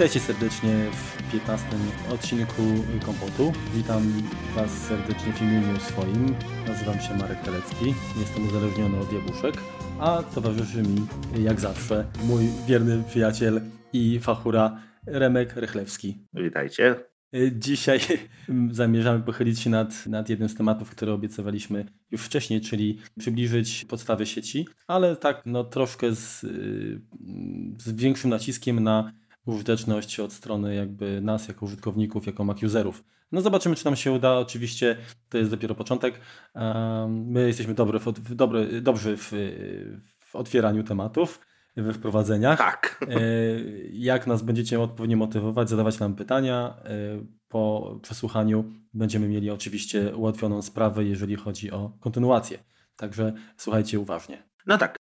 Witajcie serdecznie w 15 odcinku Kompotu. Witam Was serdecznie w imieniu swoim. Nazywam się Marek Telecki, jestem uzależniony od jabłuszek, a towarzyszy mi jak zawsze mój wierny przyjaciel i fachura Remek Rychlewski. Witajcie. Dzisiaj zamierzamy pochylić się nad, nad jednym z tematów, które obiecywaliśmy już wcześniej, czyli przybliżyć podstawy sieci, ale tak no, troszkę z, z większym naciskiem na użyteczność od strony jakby nas jako użytkowników, jako Mac userów. No zobaczymy, czy nam się uda. Oczywiście to jest dopiero początek. My jesteśmy dobry w, dobry, dobrzy w, w otwieraniu tematów, we wprowadzeniach. Tak. E, jak nas będziecie odpowiednio motywować, zadawać nam pytania. E, po przesłuchaniu będziemy mieli oczywiście ułatwioną sprawę, jeżeli chodzi o kontynuację. Także słuchajcie uważnie. No tak,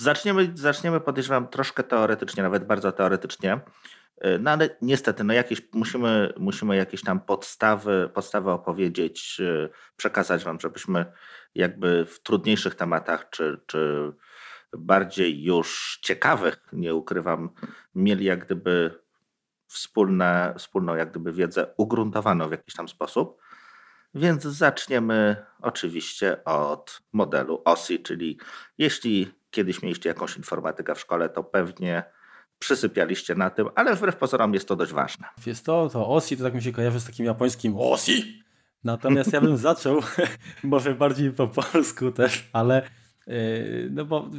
Zaczniemy, zaczniemy podejrzewam troszkę teoretycznie, nawet bardzo teoretycznie. Y, no ale niestety, no jakieś, musimy, musimy jakieś tam podstawy, podstawy opowiedzieć, y, przekazać wam, żebyśmy jakby w trudniejszych tematach, czy, czy bardziej już ciekawych, nie ukrywam, mieli jak gdyby wspólne, wspólną jak gdyby wiedzę ugruntowaną w jakiś tam sposób. Więc zaczniemy oczywiście od modelu OSI, czyli jeśli kiedyś mieliście jakąś informatykę w szkole, to pewnie przysypialiście na tym, ale wbrew pozorom jest to dość ważne. Jest to, to OSI to tak mi się kojarzy z takim japońskim OSI. Natomiast ja bym zaczął, może bardziej po polsku też, ale yy, no bo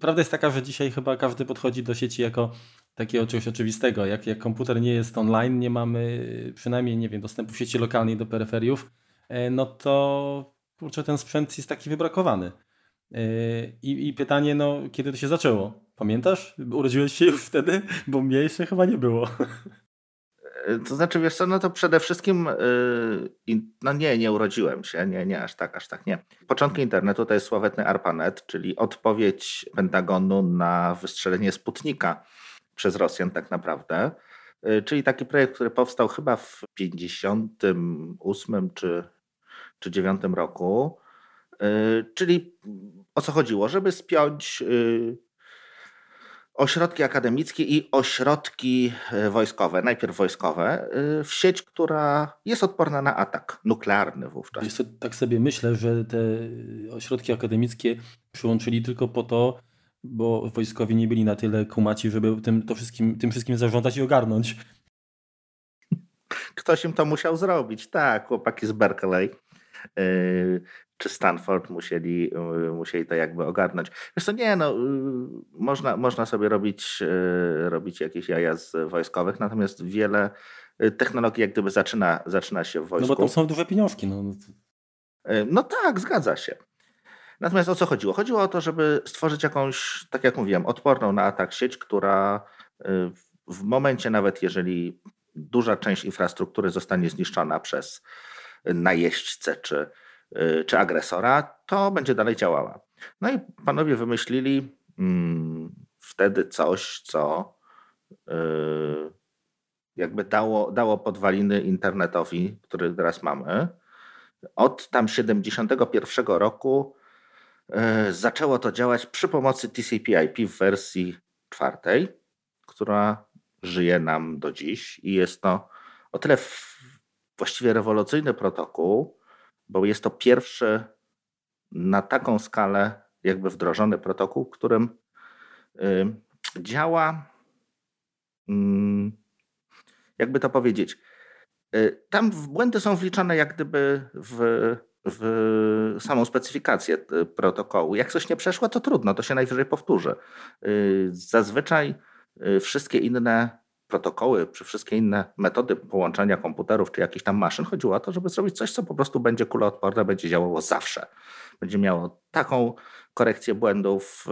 prawda jest taka, że dzisiaj chyba każdy podchodzi do sieci jako takiego czegoś oczywistego. Jak, jak komputer nie jest online, nie mamy przynajmniej, nie wiem, dostępu w sieci lokalnej do peryferiów, yy, no to kurczę, ten sprzęt jest taki wybrakowany. Yy, I, I, pytanie, no, kiedy to się zaczęło? Pamiętasz? Urodziłeś się już wtedy? Bo mnie jeszcze chyba nie było. Yy, to znaczy, wiesz co, no to przede wszystkim, yy, no nie, nie urodziłem się, nie, nie, aż tak, aż tak, nie. Początki internetu to jest sławetny ARPANET, czyli odpowiedź Pentagonu na wystrzelenie Sputnika przez Rosjan tak naprawdę. Czyli taki projekt, który powstał chyba w 58 czy, czy 9 roku. Czyli o co chodziło? Żeby spiąć y, ośrodki akademickie i ośrodki y, wojskowe, najpierw wojskowe, y, w sieć, która jest odporna na atak nuklearny wówczas. Wiesz tak sobie myślę, że te ośrodki akademickie przyłączyli tylko po to, bo wojskowi nie byli na tyle kumaci, żeby tym, to wszystkim, tym wszystkim zarządzać i ogarnąć. Ktoś im to musiał zrobić, tak, chłopaki z Berkeley czy Stanford musieli, y, musieli to jakby ogarnąć. Wiesz co, nie, no, y, można, można sobie robić, y, robić jakieś jaja z wojskowych, natomiast wiele technologii jak gdyby zaczyna, zaczyna się w wojsku. No bo tam są duże pieniążki. No, no tak, zgadza się. Natomiast o co chodziło? Chodziło o to, żeby stworzyć jakąś, tak jak mówiłem, odporną na atak sieć, która w momencie nawet jeżeli duża część infrastruktury zostanie zniszczona przez najeźdźcę czy, czy agresora, to będzie dalej działała. No i panowie wymyślili hmm, wtedy coś, co yy, jakby dało, dało podwaliny internetowi, który teraz mamy. Od tam 71 roku yy, zaczęło to działać przy pomocy TCP/IP w wersji czwartej, która żyje nam do dziś i jest to o tyle właściwie rewolucyjny protokół, bo jest to pierwszy na taką skalę jakby wdrożony protokół, którym y, działa, mm, jakby to powiedzieć, y, tam błędy są wliczane jak gdyby w, w samą specyfikację y, protokołu. Jak coś nie przeszło, to trudno, to się najwyżej powtórzy. Zazwyczaj wszystkie inne protokoły, czy wszystkie inne metody połączenia komputerów, czy jakichś tam maszyn, chodziło o to, żeby zrobić coś, co po prostu będzie kuloodporne, będzie działało zawsze. Będzie miało taką korekcję błędów,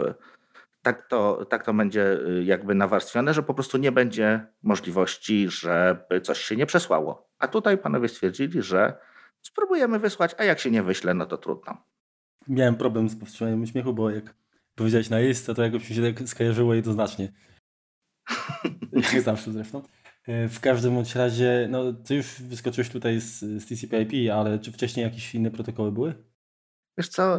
tak to, tak to będzie y, jakby nawarstwione, że po prostu nie będzie możliwości, żeby coś się nie przesłało. A tutaj panowie stwierdzili, że spróbujemy wysłać, a jak się nie wyśle, no to trudno. Miałem problem z powstrzymaniem śmiechu, bo jak powiedziałeś na jest, to jakoś mi się tak skojarzyło jednoznacznie. Jak zawsze zresztą. E, w każdym bądź razie, no ty już wyskoczyłeś tutaj z, z TCP/IP, ale czy wcześniej jakieś inne protokoły były? Wiesz co,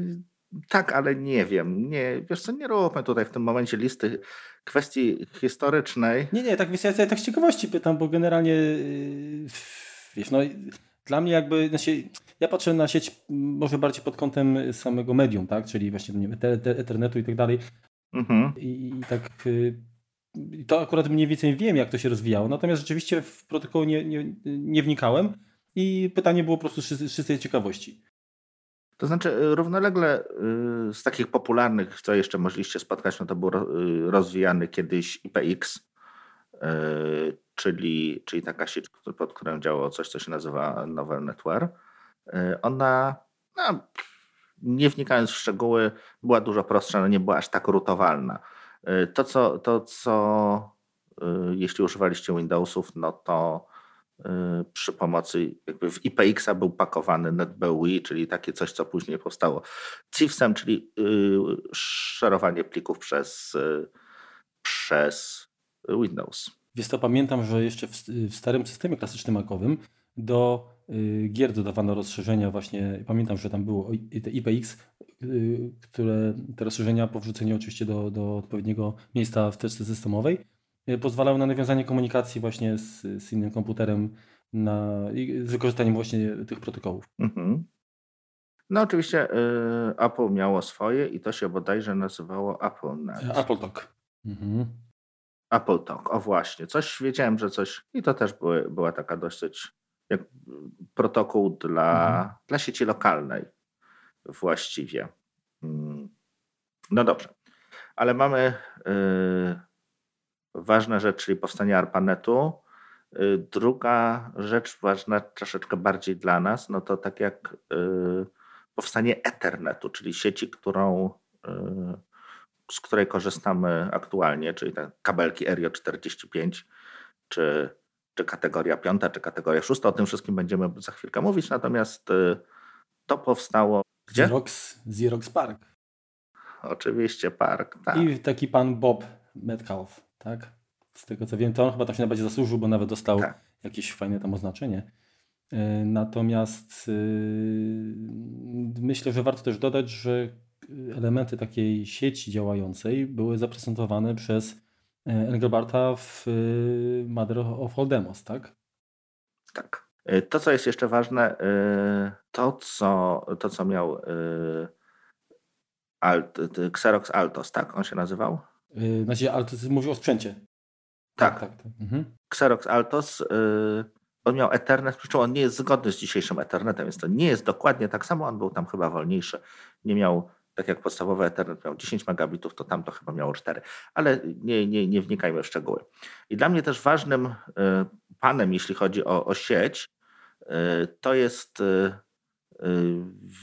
tak, ale nie wiem. Nie, wiesz co, nie róbmy tutaj w tym momencie listy kwestii historycznej. Nie, nie, tak, wiesz, ja, ja tak z ciekawości pytam, bo generalnie yy, wiesz, no dla mnie jakby, znaczy, ja patrzę na sieć może bardziej pod kątem samego medium, tak, czyli właśnie nie wiem, Ethernetu i tak dalej. Mhm. I, I, tak to akurat mniej więcej wiem, jak to się rozwijało, natomiast rzeczywiście w protokół nie, nie, nie wnikałem i pytanie było po prostu z czystej ciekawości. To znaczy, y, równolegle y, z takich popularnych, co jeszcze mogliście spotkać, no to był y, rozwijany kiedyś IPX, czyli, czyli taka sieć, pod którą działało coś, co się nazywa Novel Network. Ona, no, nie wnikając w szczegóły, była dużo prostsza, ale nie była aż tak rutowalna. To, co, to, co jeśli używaliście Windowsów, no to Y, przy pomocy, jakby w IPX-a był pakowany NetBEUI, czyli takie coś, co później powstało CIFS-em, czyli y, szerowanie plików przez, y, przez Windows. Wiesz to pamiętam, że jeszcze w, w starym systemie klasycznym makowym do gier dodawano rozszerzenia właśnie, pamiętam, że tam było IPX, które te rozszerzenia po wrzuceniu oczywiście do, do odpowiedniego miejsca w teczce systemowej Y, pozwalały na nawiązanie komunikacji właśnie z, z innym komputerem na, z wykorzystaniem właśnie tych protokołów. Mhm. No oczywiście y, Apple miało swoje i to się bodajże nazywało Apple Net. Apple Talk. Mhm. Apple Talk, o właśnie. Coś wiedziałem, że coś i to też były, była taka dosyć jak protokół dla, mhm. dla sieci lokalnej właściwie. Mm. No dobrze. Ale mamy y, ważna rzecz, czyli powstanie ARPANETu. Y, druga rzecz ważna troszeczkę bardziej dla nas, no to tak jak y, powstanie Ethernetu, czyli sieci, którą, z której korzystamy aktualnie, czyli te kabelki Erio 45, czy, czy kategoria piąta, czy kategoria szósta. O tym wszystkim będziemy za chwilkę mówić, natomiast to powstało gdzie? Xerox, Xerox Park. Oczywiście, Park. Tak. I taki pan Bob Metcalf tak? Z tego co wiem, to on chyba tam się najbardziej zasłużył, bo nawet dostał tak. jakieś fajne tam oznaczenie. E, natomiast e, myślę, że warto też dodać, że elementy takiej sieci działającej były zaprezentowane przez Engelbarta w Mother of All Demos, tak? Tak. To, co jest jeszcze ważne, to, co, to, co miał Alt, Xerox Altos, tak on się nazywał? Znaczy, ale to mówił o sprzęcie. Tak. tak, tak, tak. Mhm. Xerox Altos, on miał Ethernet, przy czym on nie jest zgodny z dzisiejszym Ethernetem, więc to nie jest dokładnie tak samo, on był tam chyba wolniejszy. Nie miał, tak jak podstawowy Ethernet miał 10 megabitów, to tam to chyba miało 4, ale nie, nie, nie wnikajmy w szczegóły. I dla mnie też ważnym yy, panem, jeśli chodzi o, o sieć, yy, to jest yy,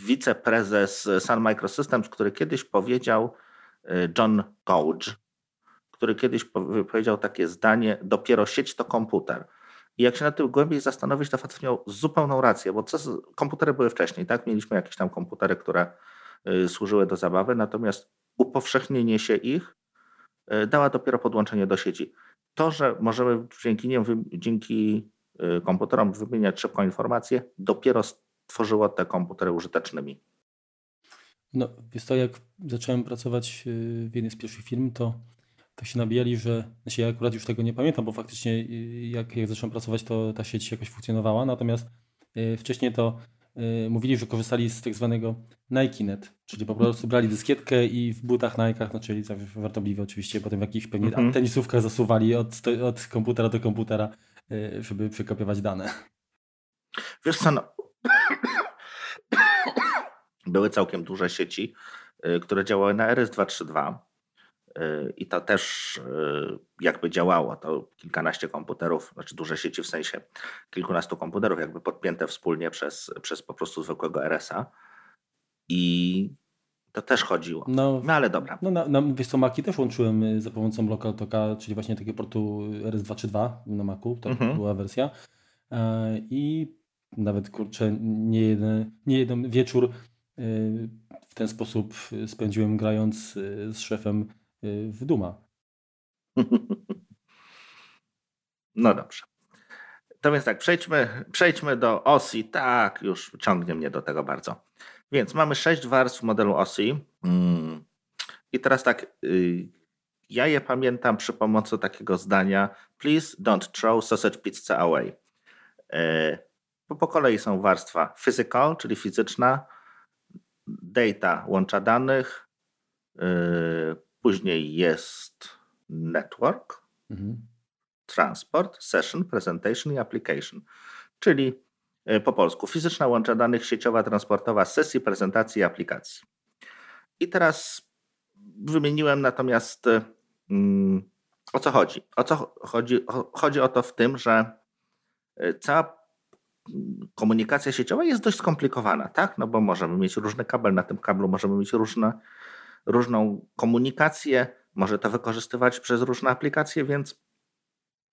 wiceprezes Sun Microsystems, który kiedyś powiedział, John Gouge, który kiedyś powiedział takie zdanie: Dopiero sieć to komputer. I jak się nad tym głębiej zastanowić, to facet miał zupełną rację, bo co, komputery były wcześniej, tak? Mieliśmy jakieś tam komputery, które służyły do zabawy, natomiast upowszechnienie się ich y, dała dopiero podłączenie do sieci. To, że możemy dzięki nim, dzięki komputerom wymieniać szybko informacje, dopiero stworzyło te komputery użytecznymi. No, wiesz to, jak zacząłem pracować y, w jednej z pierwszych firm, to, to się nabijali, że, znaczy ja akurat już tego nie pamiętam, bo faktycznie y, jak, jak zacząłem pracować, to ta sieć jakoś funkcjonowała, natomiast y, wcześniej to mówili, że korzystali z tak zwanego NikeNet, czyli po prostu brali dyskietkę i w butach Nike'ach, no czyli wartobliwe oczywiście, potem w jakichś pewnie mhm. tenisówkach zasuwali od, od komputera do komputera, żeby przekopiować dane. Wiesz co, no, były całkiem duże sieci, y, które działały na RS-232 y, i to też y, jakby działało. To kilkanaście komputerów, znaczy duże sieci w sensie kilkunastu komputerów, jakby podpięte wspólnie przez, przez po prostu zwykłego RS-a. I to też chodziło. No, no ale dobra. No, na, na, wiesz co, Maki też łączyłem za pomocą LocalTalka, czyli właśnie takiego portu RS-232 na Macu, to mhm. była wersja. E, I nawet kurczę, nie jeden, nie jeden wieczór w ten sposób spędziłem grając y, z szefem y, w Duma. No dobrze. to więc tak, przejdźmy, przejdźmy do OSI. Tak, już ciągnie mnie do tego bardzo. Więc mamy sześć warstw modelu OSI. Mm. I teraz tak, y, ja je pamiętam przy pomocy takiego zdania Please don't throw sausage pizza away. E, bo po kolei są warstwa physical, czyli fizyczna, data, łącza danych, później jest network, mhm. transport, session, presentation i application, czyli e, po polsku fizyczna łącza danych sieciowa, transportowa, sesji, prezentacji i aplikacji. I teraz wymieniłem natomiast mm, o co chodzi. O co chodzi? Chodzi o to w tym, że cała komunikacja sieciowa jest dość skomplikowana, tak? No bo możemy mieć różny kabel, na tym kablu możemy mieć różne, różną komunikację, może to wykorzystywać przez różne aplikacje, więc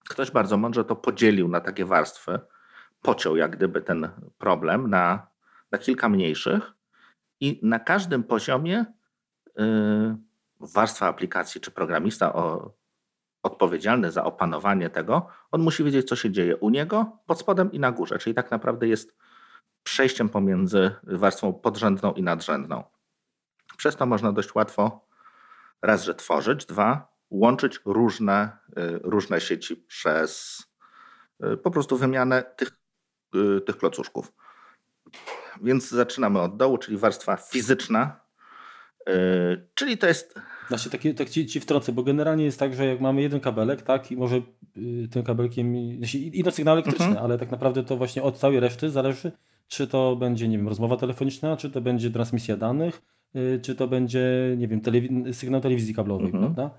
ktoś bardzo mądrze to podzielił na takie warstwy, pociął jak gdyby ten problem na, na kilka mniejszych i na każdym poziomie yy, warstwa aplikacji czy programista o, odpowiedzialny za opanowanie tego, on musi wiedzieć, co się dzieje u niego, pod spodem i na górze. Czyli tak naprawdę jest przejściem pomiędzy warstwą podrzędną i nadrzędną. Przez to można dość łatwo raz, że tworzyć, dwa, łączyć różne, y, różne sieci przez y, po prostu wymianę tych, y, tych klocuszków. Więc zaczynamy od dołu, czyli warstwa fizyczna, czyli to jest znaczy, taki, tak ci, ci wtrącę, bo generalnie jest tak, że jak mamy jeden kabelek, tak, i może tym kabelkiem, znaczy, idą sygnały elektryczne, mhm. ale tak naprawdę to właśnie od całej reszty zależy, czy to będzie, nie wiem, rozmowa telefoniczna, czy to będzie transmisja danych, czy to będzie, nie wiem, telewi sygnał telewizji kablowej, mhm. prawda?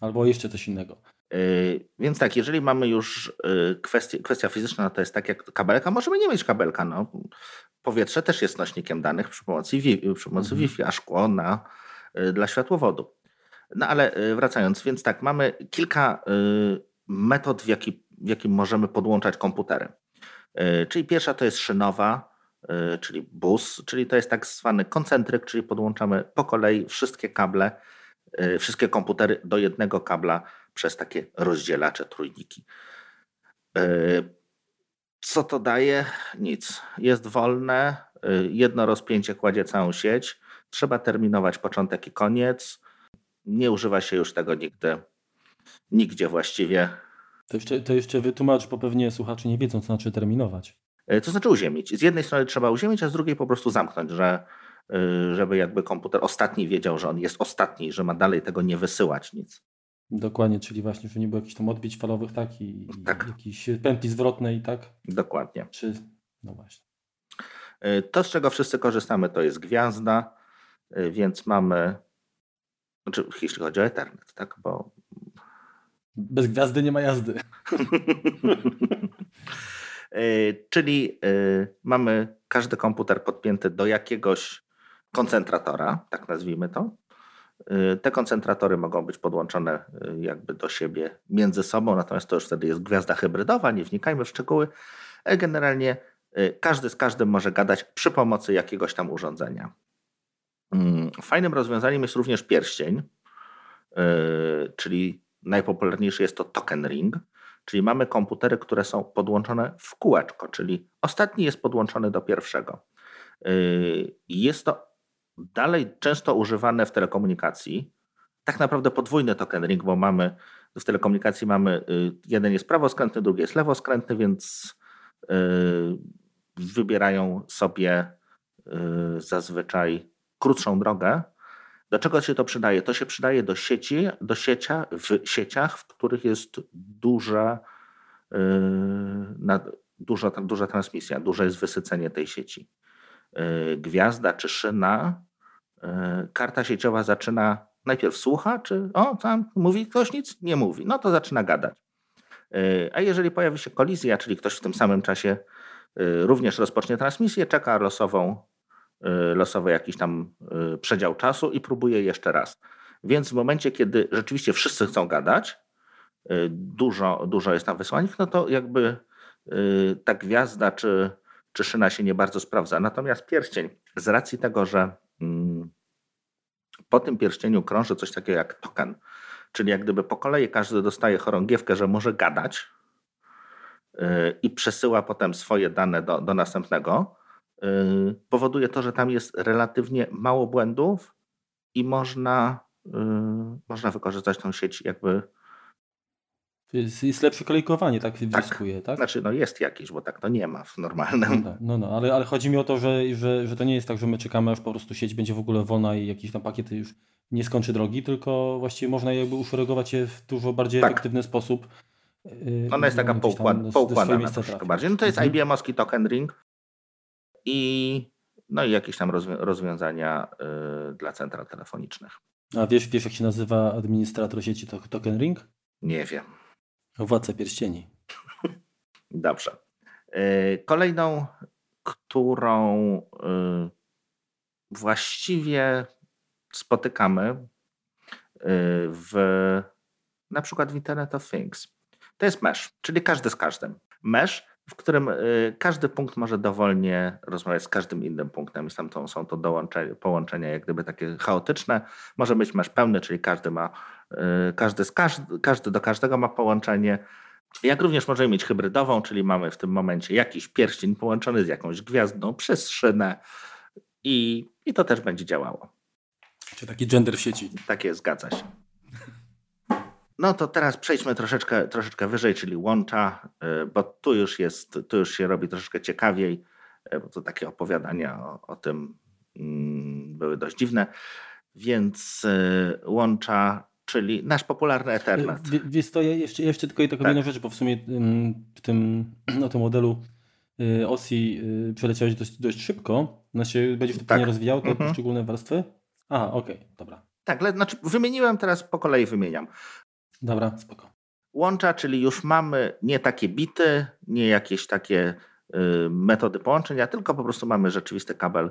Albo jeszcze coś innego. Yy, więc tak, jeżeli mamy już yy, kwestię, kwestia fizyczna, to jest tak jak kabelka, możemy nie mieć kabelka. No. Powietrze też jest nośnikiem danych przy pomocy, wi przy pomocy mhm. Wi-Fi, a szkło na, yy, dla światłowodu. No ale y, wracając, więc tak, mamy kilka y, metod, w, jaki, w jakim możemy podłączać komputery. Y, czyli pierwsza to jest szynowa, czyli bus, czyli to jest tak zwany koncentryk, czyli podłączamy po kolei wszystkie kable, wszystkie komputery do jednego kabla przez takie rozdzielacze trójniki. Co to daje? Nic. Jest wolne, jedno rozpięcie kładzie całą sieć, trzeba terminować początek i koniec, nie używa się już tego nigdy, nigdzie właściwie. To jeszcze, to jeszcze wytłumacz, bo pewnie słuchacze nie wiedzą, co znaczy terminować. E, to znaczy uziemić. Z jednej strony trzeba uziemić, a z drugiej po prostu zamknąć, że, e, żeby jakby komputer ostatni wiedział, że on jest ostatni, że ma dalej tego nie wysyłać nic. Dokładnie, czyli właśnie, że nie było jakichś tam odbić falowych, tak? I tak. jakiejś pętli zwrotnej, tak? Dokładnie. Czy, no właśnie. E, to, z czego wszyscy korzystamy, to jest gwiazda, więc mamy znaczy, jeśli chodzi o Ethernet, tak? Bo... Bez gwiazdy nie ma jazdy. E, czyli e, mamy każdy komputer podpięty do jakiegoś koncentratora, tak nazwijmy to. E, te koncentratory mogą być podłączone jakby do siebie między sobą, natomiast to już wtedy jest gwiazda hybrydowa, nie wnikajmy w szczegóły. Generalnie każdy z każdym może gadać przy pomocy jakiegoś tam urządzenia. Mm, fajnym rozwiązaniem jest również pierścień, czyli najpopularniejszy jest to token ring, czyli mamy komputery, które są podłączone w kółeczko, czyli ostatni jest podłączony do pierwszego. E, jest to dalej często używane w telekomunikacji. Tak naprawdę podwójny token ring, bo mamy w telekomunikacji mamy e, jeden jest prawoskrętny, drugi jest lewoskrętny, więc wybierają sobie zazwyczaj krótszą drogę. Do czego się to przydaje? To się przydaje do sieci, do siecia, w sieciach, w których jest duża, yy, duża, duża transmisja, duże jest wysycenie tej sieci. Yy, gwiazda czy szyna, yy, karta sieciowa zaczyna najpierw słucha, czy o, tam mówi ktoś nic? Nie mówi. No to zaczyna gadać. Yy, a jeżeli pojawi się kolizja, czyli ktoś w tym samym czasie yy, również rozpocznie transmisję, czeka losową Y, losowy jakiś tam y, przedział czasu i próbuje jeszcze raz. Więc w momencie, kiedy rzeczywiście wszyscy chcą gadać, y, dużo, dużo jest tam wysłanych, no to jakby ta gwiazda czy, czy szyna się nie bardzo sprawdza. Natomiast pierścień, z racji tego, że mm, po tym pierścieniu krąży coś takiego jak token, czyli jak gdyby po kolei każdy dostaje chorągiewkę, że może gadać, i przesyła potem swoje dane do, do następnego, powoduje to, że tam jest relatywnie mało błędów i można, można wykorzystać tą sieć jakby jest, jest lepsze kolejkowanie, tak, tak wnioskuje, tak? tak? Znaczy, no jest jakieś, bo tak to nie ma w normalnym. No, no, no ale, ale chodzi mi o to, że, że, że to nie jest tak, że my czekamy, aż po prostu sieć będzie w ogóle wolna i jakiś tam pakiet już nie skończy drogi, tylko właściwie można jakby uszeregować je w dużo bardziej tak. efektywny sposób. Y, Ona jest taka poukład, poukładana troszkę bardziej. No to jest mhm. IBM-owski token ring i, no i jakieś tam rozwiązania y, dla central telefonicznych. A wiesz, wiesz, jak się nazywa administrator sieci token ring? Nie wiem. Władca pierścieni. Dobrze. Y, kolejną, którą właściwie spotykamy w na przykład w Internet of Things. To jest mesh, czyli każdy z każdym. Mesh, w którym y, każdy punkt może dowolnie rozmawiać z każdym innym punktem. I tam są to połączenia jak gdyby takie chaotyczne. Może być mesh pełny, czyli każdy ma, y, każdy, z każdy, każdy do każdego ma połączenie. Jak również możemy mieć hybrydową, czyli mamy w tym momencie jakiś pierścień połączony z jakąś gwiazdą przez szynę i, i to też będzie działało. Czy taki gender w sieci. Takie, zgadza się. No to teraz przejdźmy troszeczkę, troszeczkę wyżej, czyli łącza, y, bo tu już jest, tu już się robi troszeczkę ciekawiej, y, bo to takie opowiadania o, o tym mm, były dość dziwne. Więc y, łącza, czyli nasz popularny Ethernet. Wiesz to ja jeszcze, jeszcze tylko i taką tak. jedną rzecz, bo w sumie w tym, no, tym modelu OSI przeleciałeś dość, dość szybko. Znaczy, będziesz to tak. rozwijał te mhm. poszczególne warstwy? A, okej, okay, dobra. Tak, znaczy wymieniłem, teraz po kolei wymieniam. Dobra, spoko. Łącza, czyli już mamy nie takie bity, nie jakieś takie y, metody połączenia, tylko po prostu mamy rzeczywisty kabel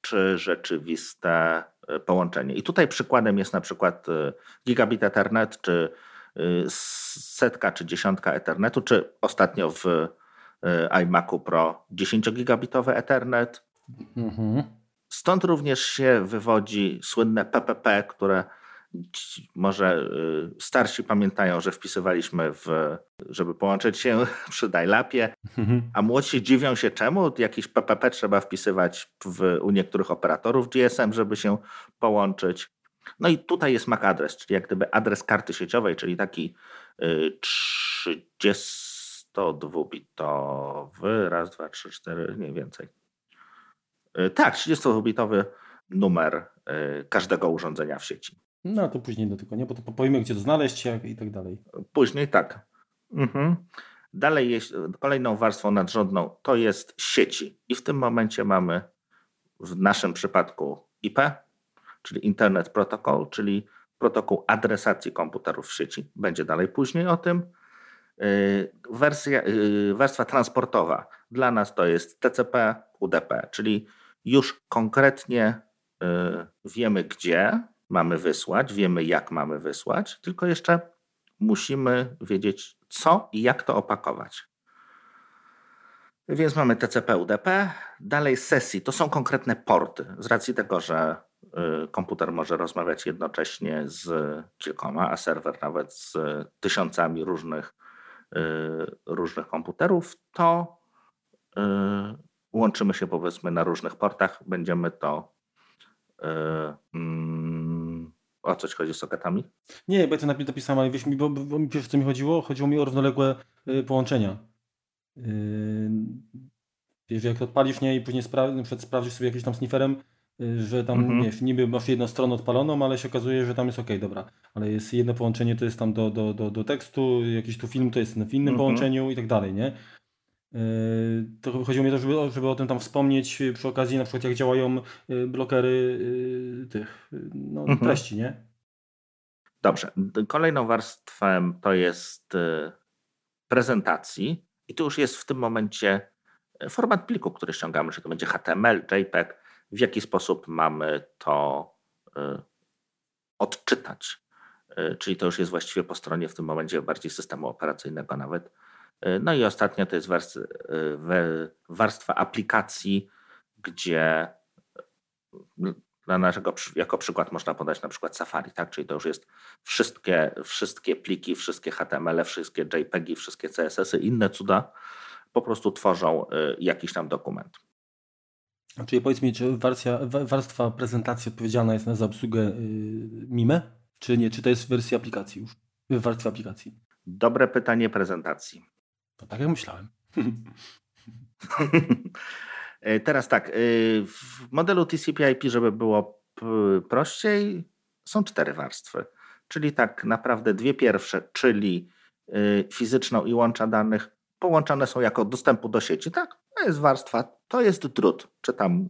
czy rzeczywiste y, połączenie. I tutaj przykładem jest na przykład y, gigabit Ethernet, czy setka, czy dziesiątka Ethernetu, czy ostatnio w iMacu Pro 10-gigabitowy Ethernet. Mhm. Stąd również się wywodzi słynne PPP, które może y, starsi pamiętają, że wpisywaliśmy w, żeby połączyć się przy dial-upie, mhm. a młodsi dziwią się czemu jakiś PPP trzeba wpisywać w, u niektórych operatorów GSM, żeby się połączyć. No i tutaj jest MAC adres, czyli jak gdyby adres karty sieciowej, czyli taki 32-bitowy, raz, dwa, trzy, cztery, nie więcej. Y, tak, 32-bitowy numer y, każdego urządzenia w sieci. No to później do tego, nie? Bo to powiemy, gdzie to znaleźć jak i tak dalej. Później tak. Mhm. Dalej jest kolejną warstwą nadrzędną to jest sieci. I w tym momencie mamy w naszym przypadku IP, czyli Internet Protocol, czyli protokół adresacji komputerów w sieci. Będzie dalej później o tym. Y, wersja, y, warstwa transportowa dla nas to jest TCP, UDP, czyli już konkretnie y, wiemy gdzie mamy wysłać, wiemy jak mamy wysłać, tylko jeszcze musimy wiedzieć co i jak to opakować. Więc mamy TCP, UDP, dalej sesji, to są konkretne porty. Z racji tego, że y, komputer może rozmawiać jednocześnie z kilkoma, a serwer nawet z tysiącami różnych, y, różnych komputerów, to y, łączymy się powiedzmy na różnych portach, będziemy to O coś chodzi z soketami? Nie, bo ja to napisałem, ale wiesz mi, bo, bo mi wiesz, co mi chodziło? Chodziło mi o równoległe y, połączenia. Yy, wiesz, jak odpalisz nie i później spra sprawdzisz sobie jakimś tam snifferem, y, że tam mhm. wiesz, niby masz jedną stronę odpaloną, ale się okazuje, że tam jest ok, dobra. Ale jest jedno połączenie, to jest tam do, do, do, do tekstu, jakiś tu film to jest w innym mhm. połączeniu i tak dalej, nie? Yy, to chodziło mi to, żeby, żeby o tym tam wspomnieć przy okazji na przykład jak działają yy, blokery yy, tych no, mhm. treści, nie? Dobrze. Kolejną warstwą to jest prezentacji i tu już jest w tym momencie format pliku, który ściągamy, czy to będzie HTML, JPEG, w jaki sposób mamy to odczytać. Czyli to już jest właściwie po stronie w tym momencie bardziej systemu operacyjnego nawet no i ostatnia to jest warstwa aplikacji, gdzie Dla naszego, jako przykład można podać na przykład Safari, tak? czyli to już jest wszystkie, wszystkie pliki, wszystkie HTML, wszystkie JPEGi, wszystkie CSS-y, inne cuda po prostu tworzą jakiś tam dokument. Czyli powiedz mi, czy wersja, warstwa prezentacji odpowiedzialna jest za obsługę y, MIME, czy nie? Czy to jest w wersji aplikacji już? W warstwie aplikacji? Dobre pytanie prezentacji. To tak jak myślałem. E, teraz tak, e, w modelu TCP/IP, żeby było prościej, są cztery warstwy. Czyli tak naprawdę dwie pierwsze, czyli e, fizyczną i łącza danych, połączone są jako dostępu do sieci. Tak, to jest warstwa, to jest drut, czy tam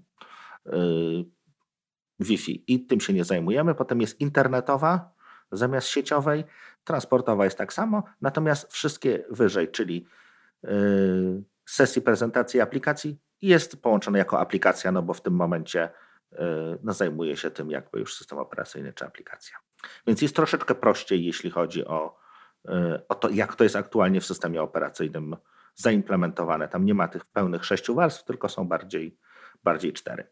Wi-Fi i tym się nie zajmujemy. Potem jest internetowa zamiast sieciowej, transportowa jest tak samo, natomiast wszystkie wyżej, czyli sesji prezentacji aplikacji jest połączone jako aplikacja, no bo w tym momencie y, no, zajmuje się tym jakby już system operacyjny czy aplikacja. Więc jest troszeczkę prościej, jeśli chodzi o, y, o to, jak to jest aktualnie w systemie operacyjnym zaimplementowane. Tam nie ma tych pełnych sześciu warstw, tylko są bardziej, bardziej cztery.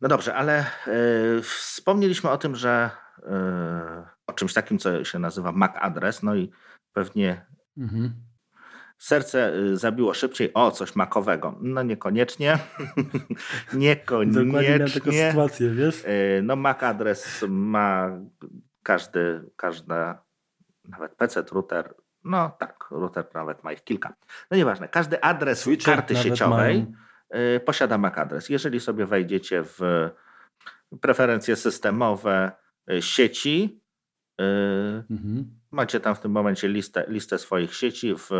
No dobrze, ale y, wspomnieliśmy o tym, że y, o czymś takim, co się nazywa MAC adres, no i pewnie mhm serce y, zabiło szybciej, o, coś makowego. No niekoniecznie. niekoniecznie. Dokładnie na taką sytuację, wiesz? Y, no MAC adres ma każdy, każda, nawet PC, router, no tak, router nawet ma ich kilka. No nieważne, każdy adres Switcher karty sieciowej mają. posiada MAC adres. Jeżeli sobie wejdziecie w preferencje systemowe y, sieci, mhm. macie tam w tym momencie listę, listę swoich sieci w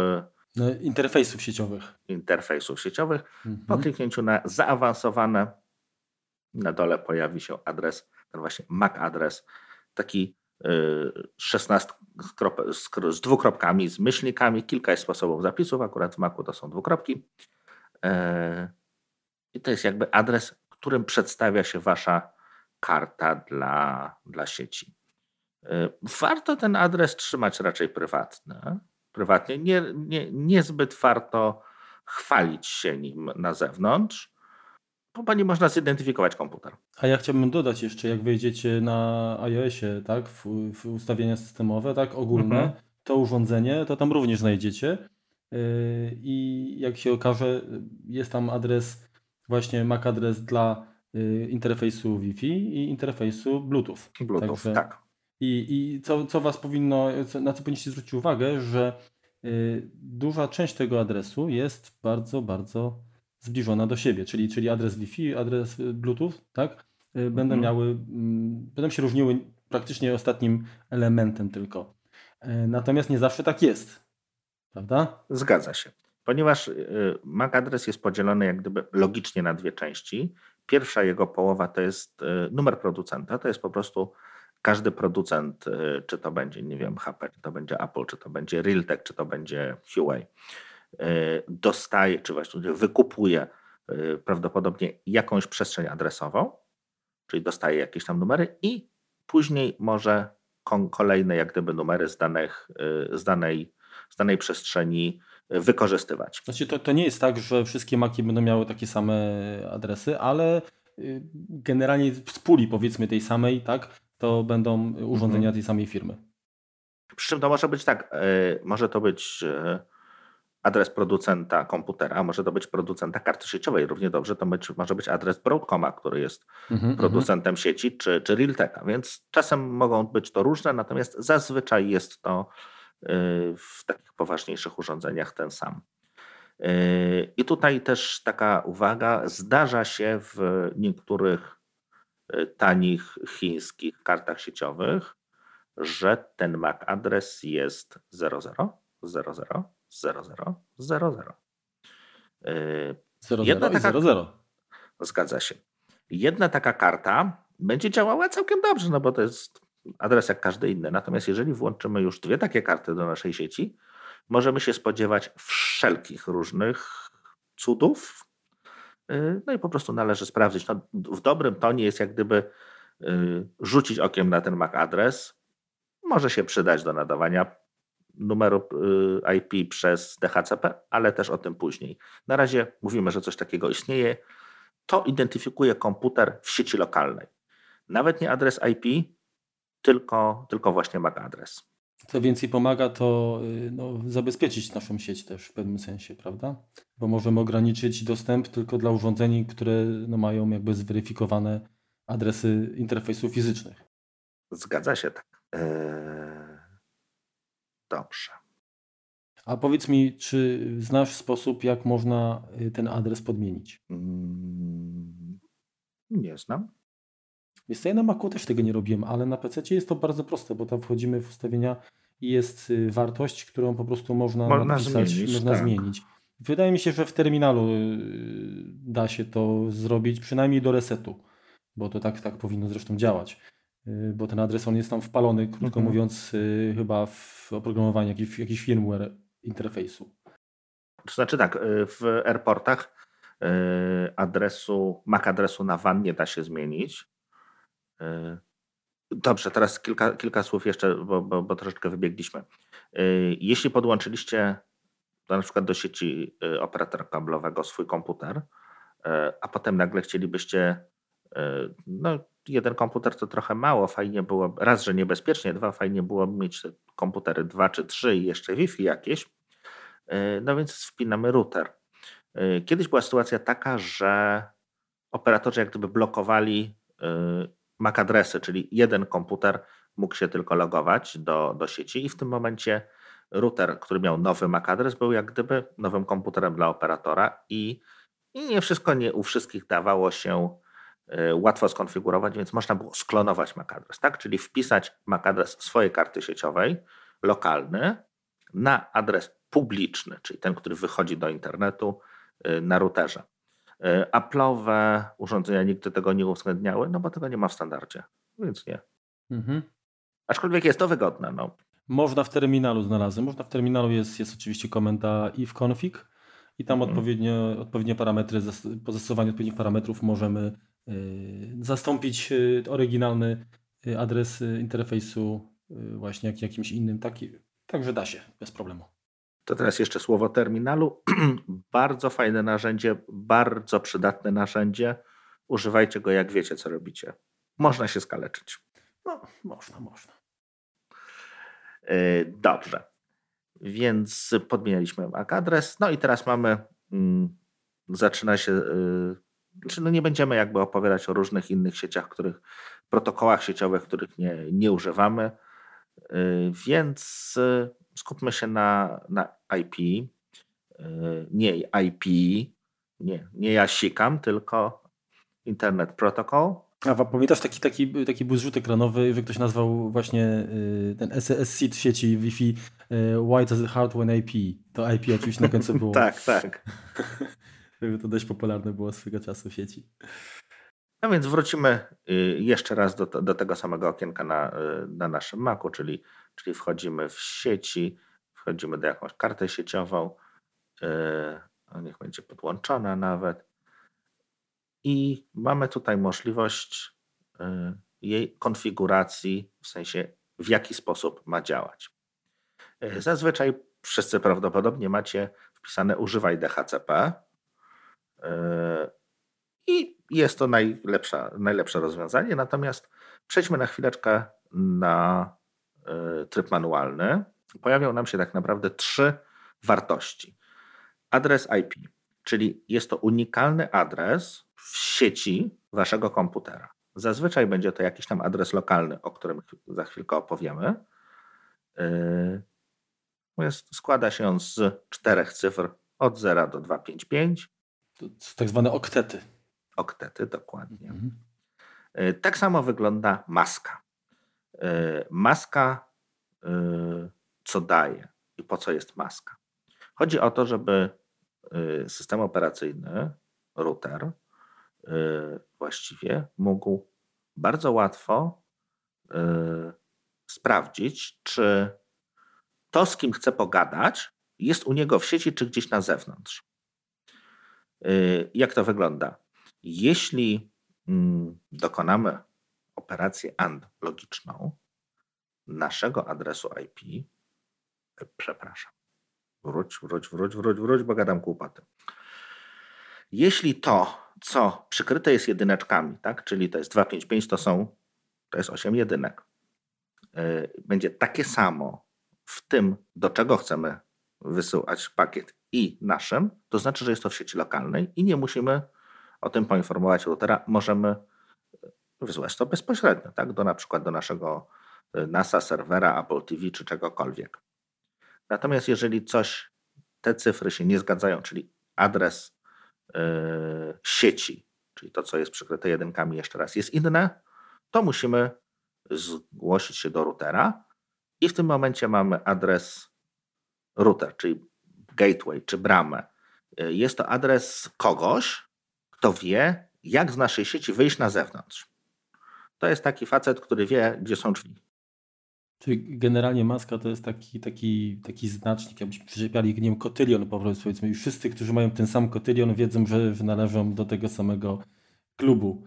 no, interfejsów sieciowych. Interfejsów sieciowych. Mhm. Po kliknięciu na zaawansowane na dole pojawi się adres, ten właśnie MAC adres, taki 16 y, z dwukropkami, z myślnikami. Kilka jest sposobów zapisów, akurat w Macu to są dwukropki. E, I to jest jakby adres, którym przedstawia się wasza karta dla, dla sieci. E, warto ten adres trzymać raczej prywatny prywatnie, nie, nie, niezbyt warto chwalić się nim na zewnątrz, bo nie można zidentyfikować komputer. A ja chciałbym dodać jeszcze, jak wejdziecie na iOSie, tak, w, w ustawienia systemowe, tak, ogólne, mhm. to urządzenie, to tam również znajdziecie. Yy, I jak się okaże, jest tam adres, właśnie MAC adres dla yy, interfejsu Wi-Fi i interfejsu Bluetooth. Bluetooth, Także tak. I, i co, co Was powinno, na co powinniście zwrócić uwagę, że y, duża część tego adresu jest bardzo, bardzo zbliżona do siebie, czyli, czyli adres Wi-Fi, adres Bluetooth, tak? Y, będą mhm. miały, mm, będą się różniły praktycznie ostatnim elementem tylko. Y, natomiast nie zawsze tak jest, prawda? Zgadza się. Ponieważ MAC adres jest podzielony jak gdyby logicznie na dwie części. Pierwsza jego połowa to jest numer producenta, to jest po prostu każdy producent, y, czy to będzie, nie wiem, HP, czy to będzie Apple, czy to będzie Realtek, czy to będzie Huawei, y, dostaje, czy właściwie wykupuje y, prawdopodobnie jakąś przestrzeń adresową, czyli dostaje jakieś tam numery i później może kolejne jak gdyby numery z, danych, z, danej, z danej przestrzeni wykorzystywać. Znaczy to, to nie jest tak, że wszystkie maki będą miały takie same adresy, ale generalnie z puli powiedzmy tej samej, tak, to będą urządzenia mhm. tej samej firmy. Przy czym to może być tak, e, może to być e, adres producenta komputera, może to być producenta karty sieciowej. Równie dobrze to być, może być adres Broadcoma, który jest mhm, mhm. producentem sieci, czy, czy Realteka. Więc czasem mogą być to różne, natomiast zazwyczaj jest to e, w takich poważniejszych urządzeniach ten sam. I tutaj też taka uwaga, zdarza się w niektórych tanich chińskich kartach sieciowych, że ten MAC adres jest 00 00 00 00. Jedna taka, 00. Zgadza się. Jedna taka karta będzie działała całkiem dobrze, no bo to jest adres jak każdy inny. Natomiast jeżeli włączymy już dwie takie karty do naszej sieci, możemy się spodziewać wszelkich różnych cudów, no i po prostu należy sprawdzić. No, w dobrym tonie jest jak gdyby y, rzucić okiem na ten MAC adres. Może się przydać do nadawania numeru y, IP przez DHCP, ale też o tym później. Na razie mówimy, że coś takiego istnieje. To identyfikuje komputer w sieci lokalnej. Nawet nie adres IP, tylko, tylko właśnie MAC adres. Co więcej pomaga, to y, no, zabezpieczyć naszą sieć też w pewnym sensie, prawda? Bo możemy ograniczyć dostęp tylko dla urządzeń, które no, mają jakby zweryfikowane adresy interfejsów fizycznych. Zgadza się tak. Eee... Dobrze. A powiedz mi, czy znasz sposób, jak można y, ten adres podmienić? Mm, nie znam. Jest ja na Macu też tego nie robiłem, ale na PC jest to bardzo proste, bo tam wchodzimy w ustawienia i jest y, wartość, którą po prostu można, można napisać, zmienić, można tak. zmienić. Wydaje mi się, że w terminalu y, da się to zrobić, przynajmniej do resetu, bo to tak, tak powinno zresztą działać. Bo ten adres on jest tam wpalony, krótko mhm. mówiąc, chyba w oprogramowanie jakiś, jakiś firmware interfejsu. To znaczy tak, w airportach adresu, MAC adresu na WAN nie da się zmienić. E, dobrze, teraz kilka, kilka słów jeszcze, bo, bo, bo troszeczkę wybiegliśmy. E, jeśli podłączyliście na przykład do sieci e, operatora kablowego swój komputer, a potem nagle chcielibyście, no jeden komputer to trochę mało, fajnie było, raz, że niebezpiecznie, dwa, fajnie było mieć komputery dwa czy trzy i jeszcze Wi-Fi jakieś, no więc wpinamy router. Kiedyś była sytuacja taka, że operatorzy jak gdyby blokowali MAC adresy, czyli jeden komputer mógł się tylko logować do, do sieci i w tym momencie router, który miał nowy MAC adres, był jak gdyby nowym komputerem dla operatora i, i nie wszystko nie u wszystkich dawało się y, łatwo skonfigurować, więc można było sklonować MAC adres, tak? czyli wpisać MAC adres swojej karty sieciowej, lokalny, na adres publiczny, czyli ten, który wychodzi do internetu y, na routerze. E, Apple'owe urządzenia nigdy tego nie uwzględniały, no bo tego nie ma w standardzie, więc nie. Mhm. Aczkolwiek jest to wygodne. No. Można w terminalu znalazłem. Można w terminalu jest, jest oczywiście komenda ifconfig i tam mhm. odpowiednio, odpowiednie parametry, po zastosowaniu odpowiednich parametrów możemy y, zastąpić y, oryginalny y, adres interfejsu właśnie jak, jakimś innym. Taki, także da się bez problemu. To teraz jeszcze słowo terminalu. bardzo fajne narzędzie, bardzo przydatne narzędzie. Używajcie go, jak wiecie, co robicie. Można się skaleczyć. No, można, można. E, dobrze. Więc podmienialiśmy MAC adres. No i teraz mamy, mm, zaczyna się, yy, no nie będziemy jakby opowiadać o różnych innych sieciach, których, protokołach sieciowych, których nie, nie używamy. Yy, więc skupmy się na, na IP. E, nie IP, nie, nie ja sikam, tylko Internet Protocol. A pamiętasz taki, taki, taki był zrzut ekranowy, ktoś nazwał właśnie y, ten SSC sieci Wi-Fi y, Why does it hard when IP? To IP oczywiście na końcu było. tak, tak. to dość popularne było swego czasu w sieci. No więc wrócimy y, jeszcze raz do, do tego samego okienka na, na naszym Macu, czyli czyli wchodzimy w sieci, wchodzimy do jakąś kartę sieciową, yy, niech będzie podłączona nawet. I mamy tutaj możliwość yy, jej konfiguracji, w sensie w jaki sposób ma działać. Yy, zazwyczaj wszyscy prawdopodobnie macie wpisane używaj DHCP i jest to najlepsze, rozwiązanie, natomiast przejdźmy na chwileczkę na E, tryb manualny, pojawią nam się tak naprawdę trzy wartości. Adres IP, czyli jest to unikalny adres w sieci waszego komputera. Zazwyczaj będzie to jakiś tam adres lokalny, o którym za chwilkę opowiemy. E, składa się on z czterech cyfr od 0 do 255. To tak zwane oktety. Oktety, dokładnie. Mhm. E, tak samo wygląda maska. E, maska e, co daje i po co jest maska? Chodzi o to, żeby e, system operacyjny, router, właściwie mógł bardzo łatwo sprawdzić, czy to, z kim chce pogadać, jest u niego w sieci, czy gdzieś na zewnątrz. Jak to wygląda? Jeśli mm, dokonamy operację AND logiczną naszego adresu IP, przepraszam, wróć, wróć, wróć, wróć, wróć, bo gadam kłupaty. Jeśli to, co przykryte jest jedyneczkami, tak? czyli to jest 255, to są, to jest 8 jedynek. E, będzie takie samo w tym, do czego chcemy wysyłać pakiet i naszym, to znaczy, że jest to w sieci lokalnej i nie musimy o tym poinformować routera. Możemy wysyłać to bezpośrednio, tak? do na przykład do naszego e, NASA, serwera, Apple TV czy czegokolwiek. Natomiast jeżeli coś, te cyfry się nie zgadzają, czyli adres yy, sieci, czyli to, co jest przykryte jedynkami, jeszcze raz jest inne, to musimy zgłosić się do routera i w tym momencie mamy adres router, czyli gateway, czy bramę. E, jest to adres kogoś, kto wie, jak z naszej sieci wyjść na zewnątrz. To jest taki facet, który wie, gdzie są drzwi. Czyli generalnie maska to jest taki, taki, taki znacznik, jakbyśmy przyczepiali, nie wiem, kotylion po prostu, powiedzmy. I wszyscy, którzy mają ten sam kotylion, wiedzą, że, że należą do tego samego klubu.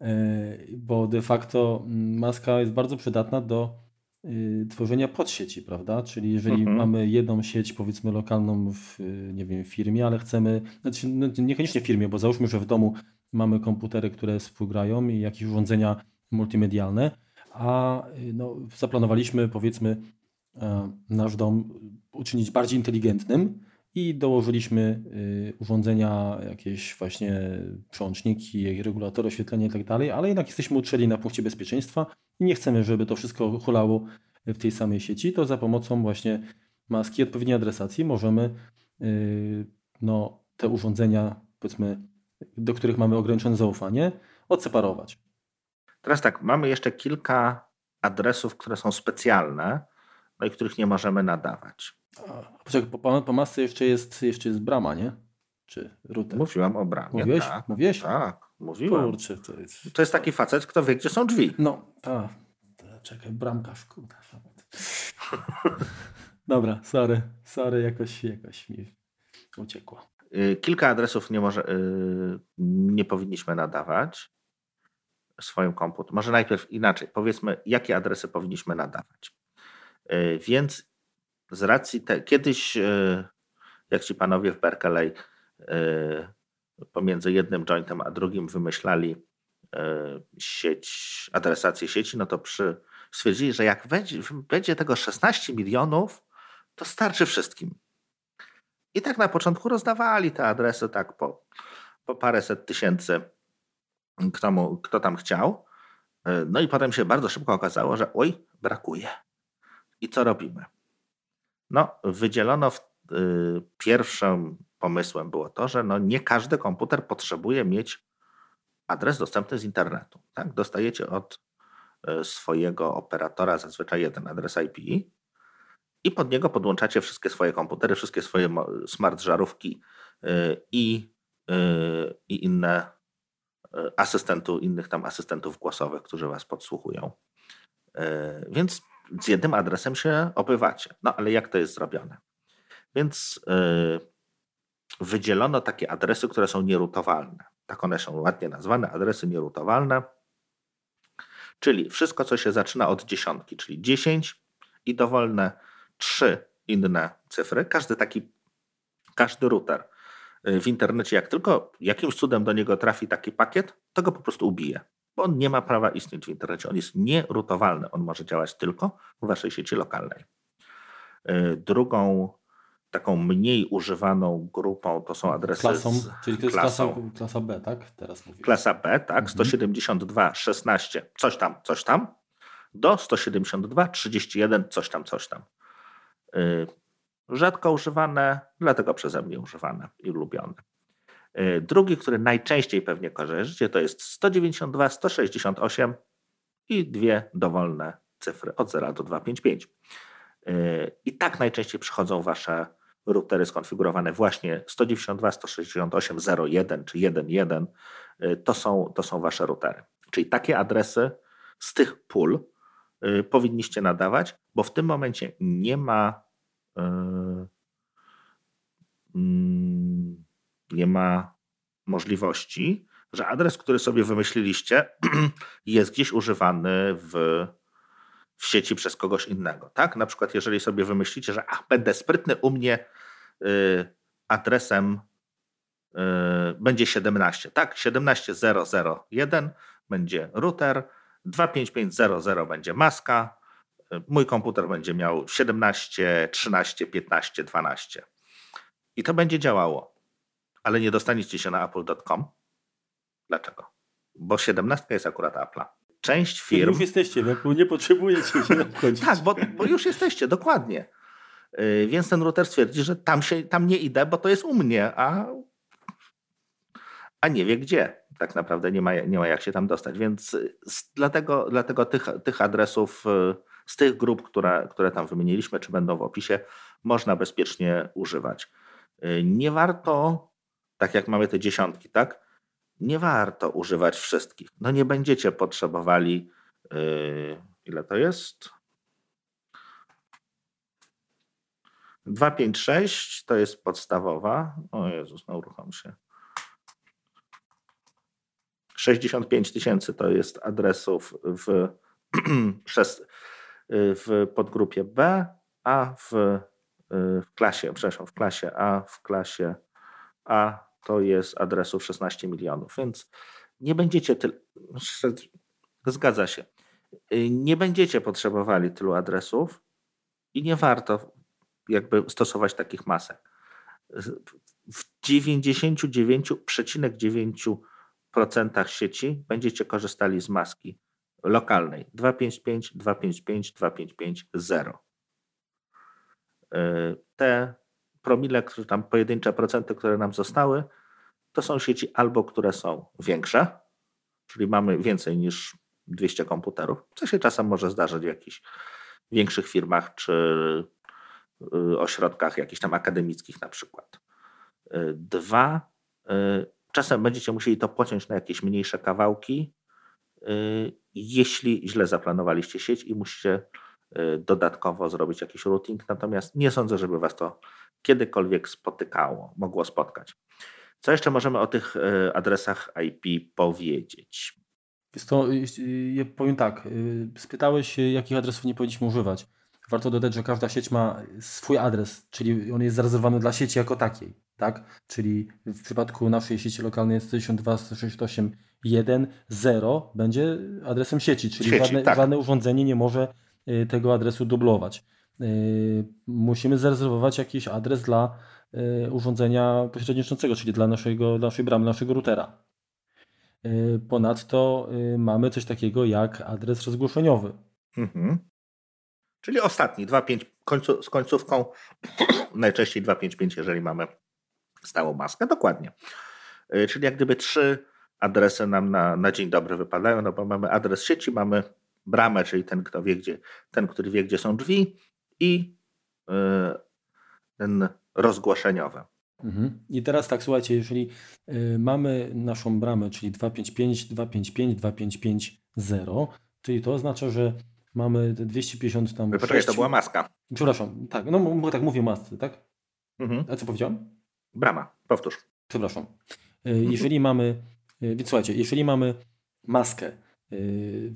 E, bo de facto mm, maska jest bardzo przydatna do y, tworzenia podsieci, prawda? Czyli jeżeli mhm. mamy jedną sieć, powiedzmy lokalną w, nie wiem, firmie, ale chcemy, znaczy no, niekoniecznie w firmie, bo załóżmy, że w domu mamy komputery, które współgrają i jakieś urządzenia multimedialne, a no, zaplanowaliśmy powiedzmy e, nasz dom uczynić bardziej inteligentnym i dołożyliśmy y, urządzenia, jakieś właśnie przełączniki, regulatory oświetlenia i tak ale jednak jesteśmy utrzeli na punkcie bezpieczeństwa i nie chcemy, żeby to wszystko hulało w tej samej sieci, to za pomocą właśnie maski odpowiedniej adresacji możemy y, no, te urządzenia, powiedzmy, do których mamy ograniczone zaufanie, odseparować. Teraz tak, mamy jeszcze kilka adresów, które są specjalne, no i których nie możemy nadawać. Poczekaj, po, po masce jeszcze jest, jeszcze jest brama, nie? Czy router? Mówiłam o bramie. Mówiłeś? Tak, Mówiłeś? Tak, mówiłem. Kurczę, to jest... To jest taki facet, kto wie, gdzie są drzwi. No, tak. Czekaj, bramkarz, kurde. Dobra, sorry, sorry, jakoś, jakoś mi uciekło. Y, kilka adresów nie, może, yy, nie powinniśmy nadawać swoim komputer. Może najpierw inaczej, powiedzmy, jakie adresy powinniśmy nadawać. Yy, więc z racji te, kiedyś, yy, jak ci panowie w Berkeley pomiędzy jednym jointem a drugim wymyślali sieć, adresację sieci, no to przy, stwierdzili, że jak będzie, będzie tego 16 milionów, to starczy wszystkim. I tak na początku rozdawali te adresy tak po, po paręset tysięcy, kto, mu, kto tam chciał. E, no i potem się bardzo szybko okazało, że oj, brakuje. I co robimy? No, wydzielono w, y, pierwszym pomysłem było to, że no nie każdy komputer potrzebuje mieć adres dostępny z internetu. Tak? Dostajecie od y, swojego operatora zazwyczaj jeden adres IP i pod niego podłączacie wszystkie swoje komputery, wszystkie swoje smart żarówki y, i, y, inne asystentów, innych tam asystentów głosowych, którzy was podsłuchują. Więc z jednym adresem się obywacie. No ale jak to jest zrobione? Więc wydzielono takie adresy, które są nierutowalne. Tak one są ładnie nazwane, adresy nierutowalne. Czyli wszystko, co się zaczyna od dziesiątki, czyli 10 i dowolne trzy inne cyfry. Każdy taki, każdy router w internecie, jak tylko jakimś cudem do niego trafi taki pakiet, to go po prostu ubije. Bo on nie ma prawa istnieć w internecie. On jest nierutowalny. On może działać tylko w waszej sieci lokalnej. Y, drugą taką mniej używaną grupą to są adresy klasą, z czyli to jest klasą, klasa, klasa B, tak? Teraz mówię. Klasa B, tak, mhm. 172, 16, coś tam, coś tam, do 172, 31, coś tam, coś tam. Rzadko używane, dlatego przeze mnie używane i lubione. Y, drugi, który najczęściej pewnie kojarzycie, to jest 192, 168 i dwie dowolne cyfry od 0 do 255. Y, I tak najczęściej przychodzą Wasze routery skonfigurowane właśnie 192, 168, 01 czy 11. To są, to są Wasze routery. Czyli takie adresy z tych pól powinniście nadawać, bo w tym momencie nie ma E, nie ma możliwości, że adres, który sobie wymyśliliście, jest gdzieś używany w, w sieci przez kogoś innego. Tak? Na przykład, jeżeli sobie wymyślicie, że ach, będę sprytny u mnie y, adresem będzie 17, tak? 17001 będzie router, 25500 będzie maska, mój komputer będzie miał 17, 13, 15, 12. I to będzie działało. Ale nie dostaniecie się na apple.com. Dlaczego? Bo 17 jest akurat Apple'a. Część firm. Już jesteście w Apple, nie potrzebujecie się obchodzić. tak, bo, bo już jesteście, dokładnie. Yy, więc ten router stwierdzi, że tam, się, tam nie idę, bo to jest u mnie, a, a nie wie gdzie. Tak naprawdę nie ma, nie ma jak się tam dostać. Więc z, dlatego, dlatego tych, tych adresów yy, z tych grup, które, które tam wymieniliśmy, czy będą w opisie, można bezpiecznie używać. Y, nie warto, tak jak mamy te dziesiątki, tak? Nie warto używać wszystkich. No nie będziecie potrzebowali, yy, ile to jest? 256 to jest podstawowa. O Jezus, no uruchom się. 65 tysięcy to jest adresów w, w podgrupie B, a w, w klasie, przepraszam, w klasie A, w klasie A to jest adresów 16 milionów, więc nie będziecie tyle, zgadza się, nie będziecie potrzebowali tylu adresów i nie warto jakby stosować takich masek. W 99,9% sieci będziecie korzystali z maski lokalnej 255, 255, 255, 0. Te promile, które tam pojedyncze procenty, które nam zostały, to są sieci albo które są większe, czyli mamy więcej niż 200 komputerów, co się czasem może zdarzyć w jakichś większych firmach czy y, ośrodkach jakichś tam akademickich na przykład. Y, dwa, y, czasem będziecie musieli to pociąć na jakieś mniejsze kawałki, jeśli źle zaplanowaliście sieć i musicie dodatkowo zrobić jakiś routing, natomiast nie sądzę, żeby was to kiedykolwiek spotykało, mogło spotkać. Co jeszcze możemy o tych e, adresach IP powiedzieć? To, powiem tak, y, spytałeś, jakich adresów nie powinniśmy używać. Warto dodać, że każda sieć ma swój adres, czyli on jest zarezerwowany dla sieci jako takiej. Tak? Czyli w przypadku naszej sieci lokalnej jest 192.168.1.0 będzie adresem sieci, czyli sieci, żadne, tak. żadne urządzenie nie może y, tego adresu dublować. Y, musimy zarezerwować jakiś adres dla y, urządzenia pośredniczącego, czyli dla naszego, naszej bramy, naszego routera. Ponadto mamy coś takiego jak adres rozgłoszeniowy. Mhm. Czyli ostatni, 2.5 końcu, z końcówką, najczęściej 255, jeżeli mamy stałą maskę. Dokładnie. Czyli jak gdyby trzy adresy nam na, na dzień dobry wypadają, no bo mamy adres sieci, mamy bramę, czyli ten, kto wie, gdzie, ten, który wie, gdzie są drzwi, i e, ten rozgłoszeniowy. Mhm. I teraz tak, słuchajcie, jeżeli e, mamy naszą bramę, czyli 255, 255, 255, 0, czyli to oznacza, że mamy 250 tam. Poczekaj, to była maska. Przepraszam, tak, no bo tak mówię masce, tak? Mhm. A co powiedziałem? Brama, powtórz. Przepraszam. E, jeżeli mamy, więc słuchajcie, jeżeli mamy maskę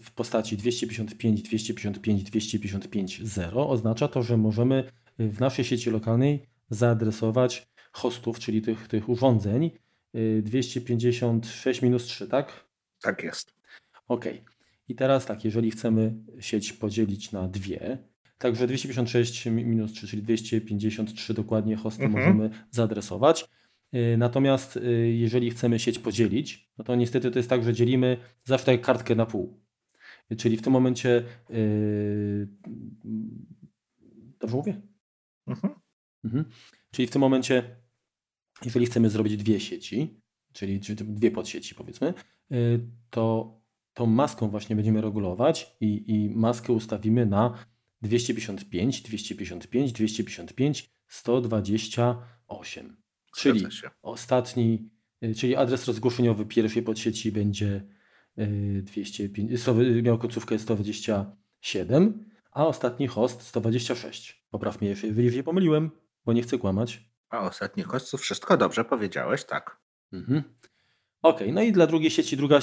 w postaci 255, 255, 255, 0 oznacza to, że możemy w naszej sieci lokalnej zaadresować hostów, czyli tych, tych urządzeń 256 minus 3, tak? Tak jest. Ok. I teraz tak, jeżeli chcemy sieć podzielić na dwie, także 256 minus 3, czyli 253 dokładnie hosty mhm. możemy zaadresować. Y, natomiast y, jeżeli chcemy sieć podzielić, no to niestety to jest tak, że dzielimy zawsze kartkę na pół. Czyli w tym momencie. Yy... Dobrze mówię? Mhm. Mhm. Czyli w tym momencie, jeżeli chcemy zrobić dwie sieci, czyli, czyli dwie podsieci, powiedzmy, yy, to tą maską właśnie będziemy regulować i, i maskę ustawimy na 255, 255, 255, 128. Czyli ostatni, y, czyli adres rozgłoszeniowy pierwszej podsieci będzie 205, y, miał końcówkę 127, a ostatni host 126. Popraw mnie, jeżeli się pomyliłem, bo nie chcę kłamać. A ostatni host to wszystko dobrze powiedziałeś, tak. Mhm. Ok, no i dla drugiej sieci druga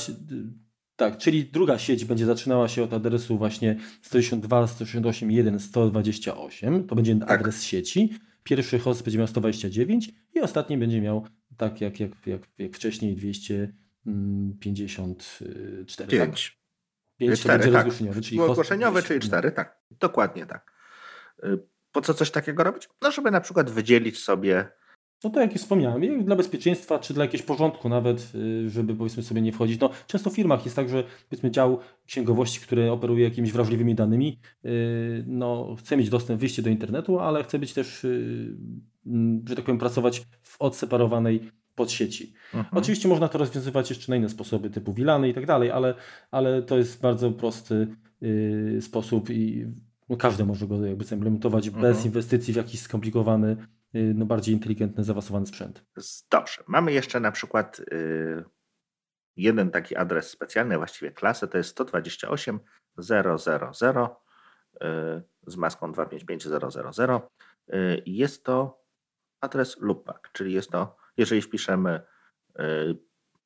tak, czyli druga sieć będzie zaczynała się od adresu właśnie 162, 168, 1, 128. To będzie tak. adres sieci. Pierwszy host będzie miał 129 i ostatni będzie miał tak jak, jak, jak, jak wcześniej 254. 5. 5 4, będzie tak. czyli ogłoszeniowe, czyli 4, tak. Dokładnie tak. Y, Po co coś takiego robić? No, żeby na przykład wydzielić sobie No tak jak już wspomniałem, dla bezpieczeństwa, czy dla jakiegoś porządku nawet, y, żeby powiedzmy sobie nie wchodzić. No, często w firmach jest tak, że powiedzmy dział księgowości, który operuje jakimiś wrażliwymi danymi, y, no, chce mieć dostęp, wyjście do internetu, ale chce być też, y, że tak powiem, pracować w odseparowanej podsieci. Mhm. Oczywiście można to rozwiązywać jeszcze na inne sposoby, typu wilany i tak dalej, ale, ale to jest bardzo prosty sposób i każdy może go jakby zaimplementować bez Mhm. inwestycji w jakiś skomplikowany, no, bardziej inteligentny, zaawansowany sprzęt. Dobrze. Mamy jeszcze na przykład y, jeden taki adres specjalny, właściwie klasę, to jest 128.000 y, z maską 255000. Y, Jest to adres loopback, czyli jest to, jeżeli wpiszemy y,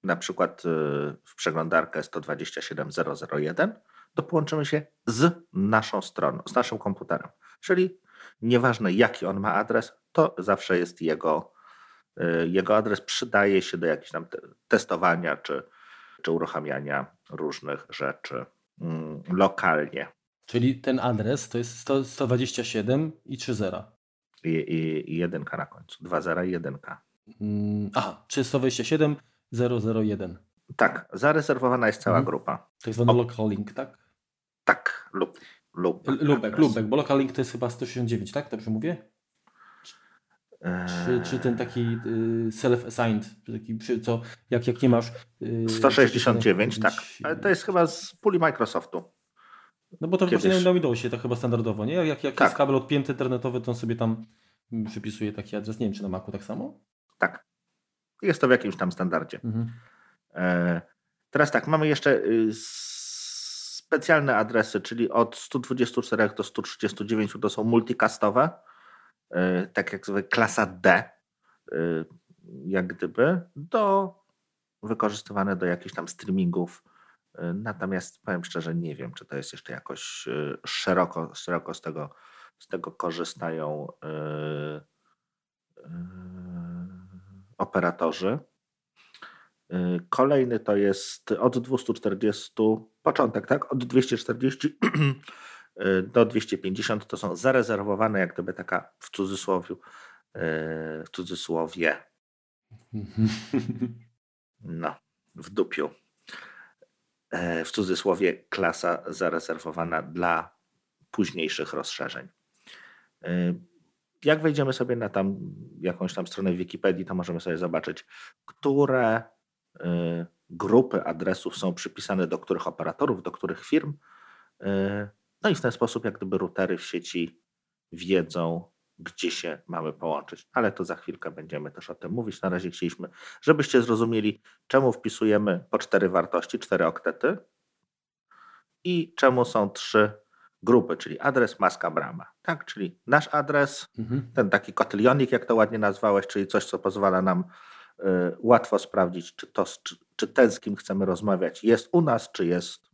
na przykład y, w przeglądarkę 127.001, to połączymy się z naszą stroną, z naszym komputerem. Czyli nieważne jaki on ma adres, to zawsze jest jego, y, jego adres, przydaje się do jakichś tam te- testowania czy, czy uruchamiania różnych rzeczy mm, lokalnie. Czyli ten adres to jest 100, 127 i 30. I, i, I jedynka na końcu. Dwa zera i jedynka. Mm, Aha, czy 127 001. Tak, zarezerwowana jest cała Mhm. grupa. Tak zwany local link, tak? Tak, lub. lub Lubek, lubek, bo local link to jest chyba 169, tak? Dobrze mówię? Czy, czy ten taki y, self-assigned, czy taki, przy- co, jak, jak nie masz... y, 169, tak. jakiś- Ale to jest chyba z puli Microsoftu. No bo to właśnie na Windowsie to chyba standardowo, nie? Jak, jak Tak. jest kabel odpięty internetowy, to on sobie tam przypisuje taki adres. Nie wiem, czy na Macu tak samo? Tak. Jest to w jakimś tam standardzie. Mhm. E, Teraz tak, mamy jeszcze y, specjalne adresy, czyli od 124 do 139 to są multicastowe, tak jak zwykle klasa D, y, jak gdyby, do wykorzystywane do jakichś tam streamingów. E, Natomiast powiem szczerze, nie wiem, czy to jest jeszcze jakoś e, szeroko, szeroko z tego, z tego korzystają e, e, operatorzy. Kolejny to jest od 240, początek, tak? Od 240 y, do 250 to są zarezerwowane, jak gdyby taka w cudzysłowie, w cudzysłowie, Mhm. no, w dupiu, e, w cudzysłowie klasa zarezerwowana dla późniejszych rozszerzeń. Jak wejdziemy sobie na tam jakąś tam stronę Wikipedii, to możemy sobie zobaczyć, które grupy adresów są przypisane do których operatorów, do których firm. No i w ten sposób, jak gdyby routery w sieci wiedzą, gdzie się mamy połączyć. Ale to za chwilkę będziemy też o tym mówić. Na razie chcieliśmy, żebyście zrozumieli, czemu wpisujemy po cztery wartości, cztery oktety i czemu są trzy grupy, czyli adres, maska, brama. Tak, czyli nasz adres, Mhm. ten taki kotylionik, jak to ładnie nazwałeś, czyli coś, co pozwala nam y, łatwo sprawdzić, czy, to, czy, czy ten, z kim chcemy rozmawiać, jest u nas, czy jest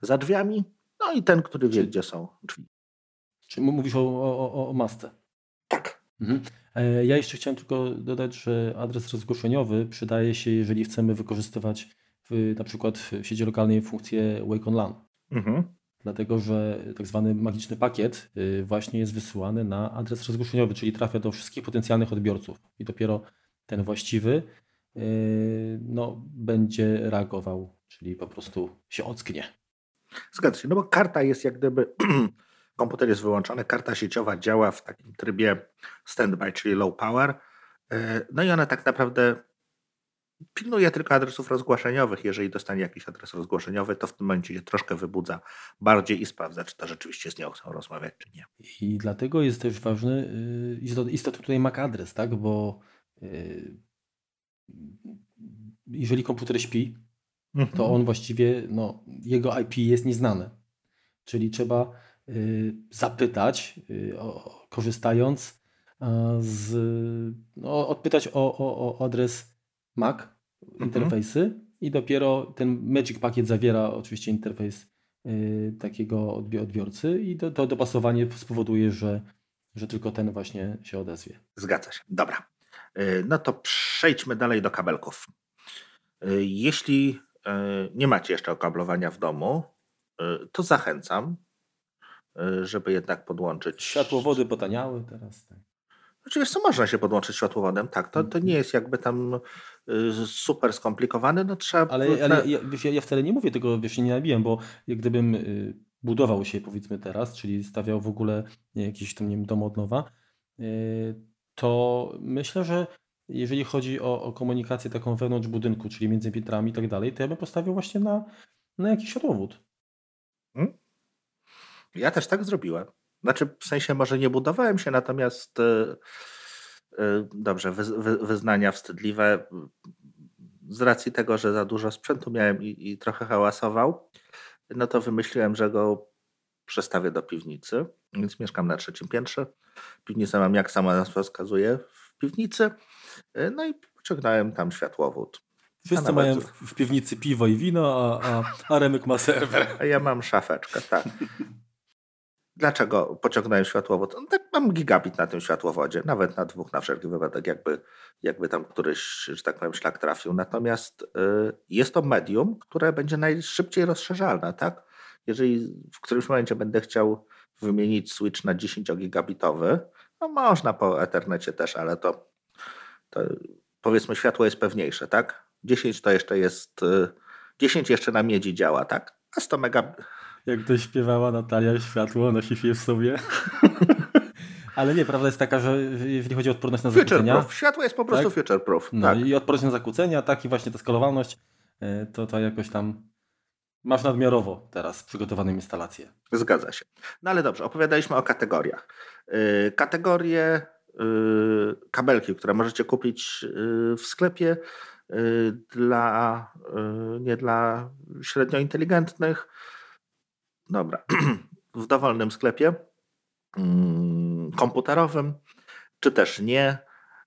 za drzwiami. No i ten, który wie, Czyli- gdzie są drzwi. Czy mówisz o, o, o- o masce? Tak. Mhm. E, Ja jeszcze chciałem tylko dodać, że adres rozgłoszeniowy przydaje się, jeżeli chcemy wykorzystywać w, na przykład w sieci lokalnej funkcję Wake on LAN. Mhm. Dlatego, że tak zwany magiczny pakiet y, właśnie jest wysyłany na adres rozgłoszeniowy, czyli trafia do wszystkich potencjalnych odbiorców i dopiero ten właściwy y, no, będzie reagował, czyli po prostu się ocknie. Zgadza się, no bo karta jest jak gdyby, komputer jest wyłączony, karta sieciowa działa w takim trybie standby, czyli low power. E, No i ona tak naprawdę pilnuje tylko adresów rozgłoszeniowych. Jeżeli dostanie jakiś adres rozgłoszeniowy, to w tym momencie się troszkę wybudza bardziej i sprawdza, czy to rzeczywiście z nią chcą rozmawiać, czy nie. I dlatego jest też ważny y, istot- istotny tutaj MAC adres, tak? Bo y, jeżeli komputer śpi, to on właściwie, no, jego IP jest nieznane. Czyli trzeba y, zapytać, y, o, korzystając a, z, no, odpytać o, o, o adres MAC, interfejsy i dopiero ten Magic Pakiet zawiera oczywiście interfejs y, takiego odbi- odbiorcy i to, to dopasowanie spowoduje, że, że tylko ten właśnie się odezwie. Zgadza się. Dobra. No to przejdźmy dalej do kabelków. Jeśli nie macie jeszcze okablowania w domu, to zachęcam, żeby jednak podłączyć. Światłowody potaniały teraz. Tak. Oczywiście można się podłączyć światłowodem, tak. To, to nie jest jakby tam super skomplikowane, no trzeba... Ale, ale ja, ja, ja wcale nie mówię tego, wiesz, nie nabiłem, bo gdybym y, budował się powiedzmy teraz, czyli stawiał w ogóle jakiś tam, nie wiem, dom od nowa, y, to myślę, że jeżeli chodzi o, o komunikację taką wewnątrz budynku, czyli między piętrami i tak dalej, to ja bym postawił właśnie na, na jakiś światłowód. Hmm? Ja też tak zrobiłem. Znaczy, w sensie może nie budowałem się, natomiast yy, yy, dobrze, wy, wy, wyznania wstydliwe. Z racji tego, że za dużo sprzętu miałem i, i trochę hałasował, no to wymyśliłem, że go przestawię do piwnicy, więc mieszkam na trzecim piętrze. Piwnicę mam, jak sama nazwa wskazuje, w piwnicy. E, no i pociągnąłem tam światłowód. Wszyscy nawet... mają w piwnicy piwo i wino, a, a, a Remek ma serwer. A ja mam szafeczkę, tak. Dlaczego pociągnąłem światłowód? No, tak mam gigabit na tym światłowodzie, nawet na dwóch na wszelki wypadek, jakby, jakby tam któryś, że tak powiem, szlak trafił. Natomiast y, jest to medium, które będzie najszybciej rozszerzalne, tak? Jeżeli w którymś momencie będę chciał wymienić switch na 10 gigabitowy, no można po Ethernecie też, ale to, to powiedzmy światło jest pewniejsze, tak? 10 to jeszcze jest, 10 y, jeszcze na miedzi działa, tak? A 100 megabitów jak to śpiewała Natalia, światło nosi się w sobie. Ale nie, prawda jest taka, że jeżeli chodzi o odporność na future zakłócenia... Proof. Światło jest po prostu tak? future proof. No tak. i odporność na zakłócenia, tak i właśnie ta skalowalność, e, to, to jakoś tam masz nadmiarowo teraz przygotowane instalacje. Zgadza się. No ale dobrze, opowiadaliśmy o kategoriach. E, kategorie e, kabelki, które możecie kupić w sklepie dla, nie dla średnio inteligentnych, Dobra. w dowolnym sklepie mm, komputerowym, czy też nie,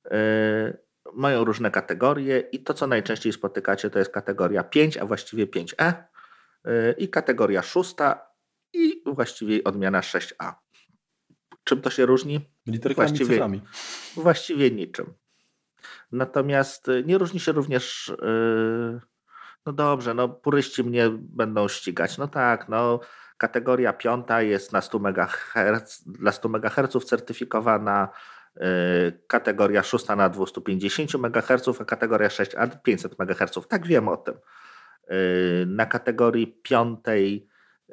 y, mają różne kategorie i to, co najczęściej spotykacie, to jest kategoria 5, a właściwie 5E y, i kategoria 6 i właściwie odmiana 6A. Czym to się różni? Literkami właściwie, cyframi. Właściwie niczym. Natomiast y, nie różni się również no dobrze, no puryści mnie będą ścigać. No tak, no Kategoria piąta jest na 100 MHz, dla 100 MHz certyfikowana, y, kategoria szósta na 250 MHz, a kategoria 6A 500 MHz. Tak wiem o tym. Y, na kategorii piątej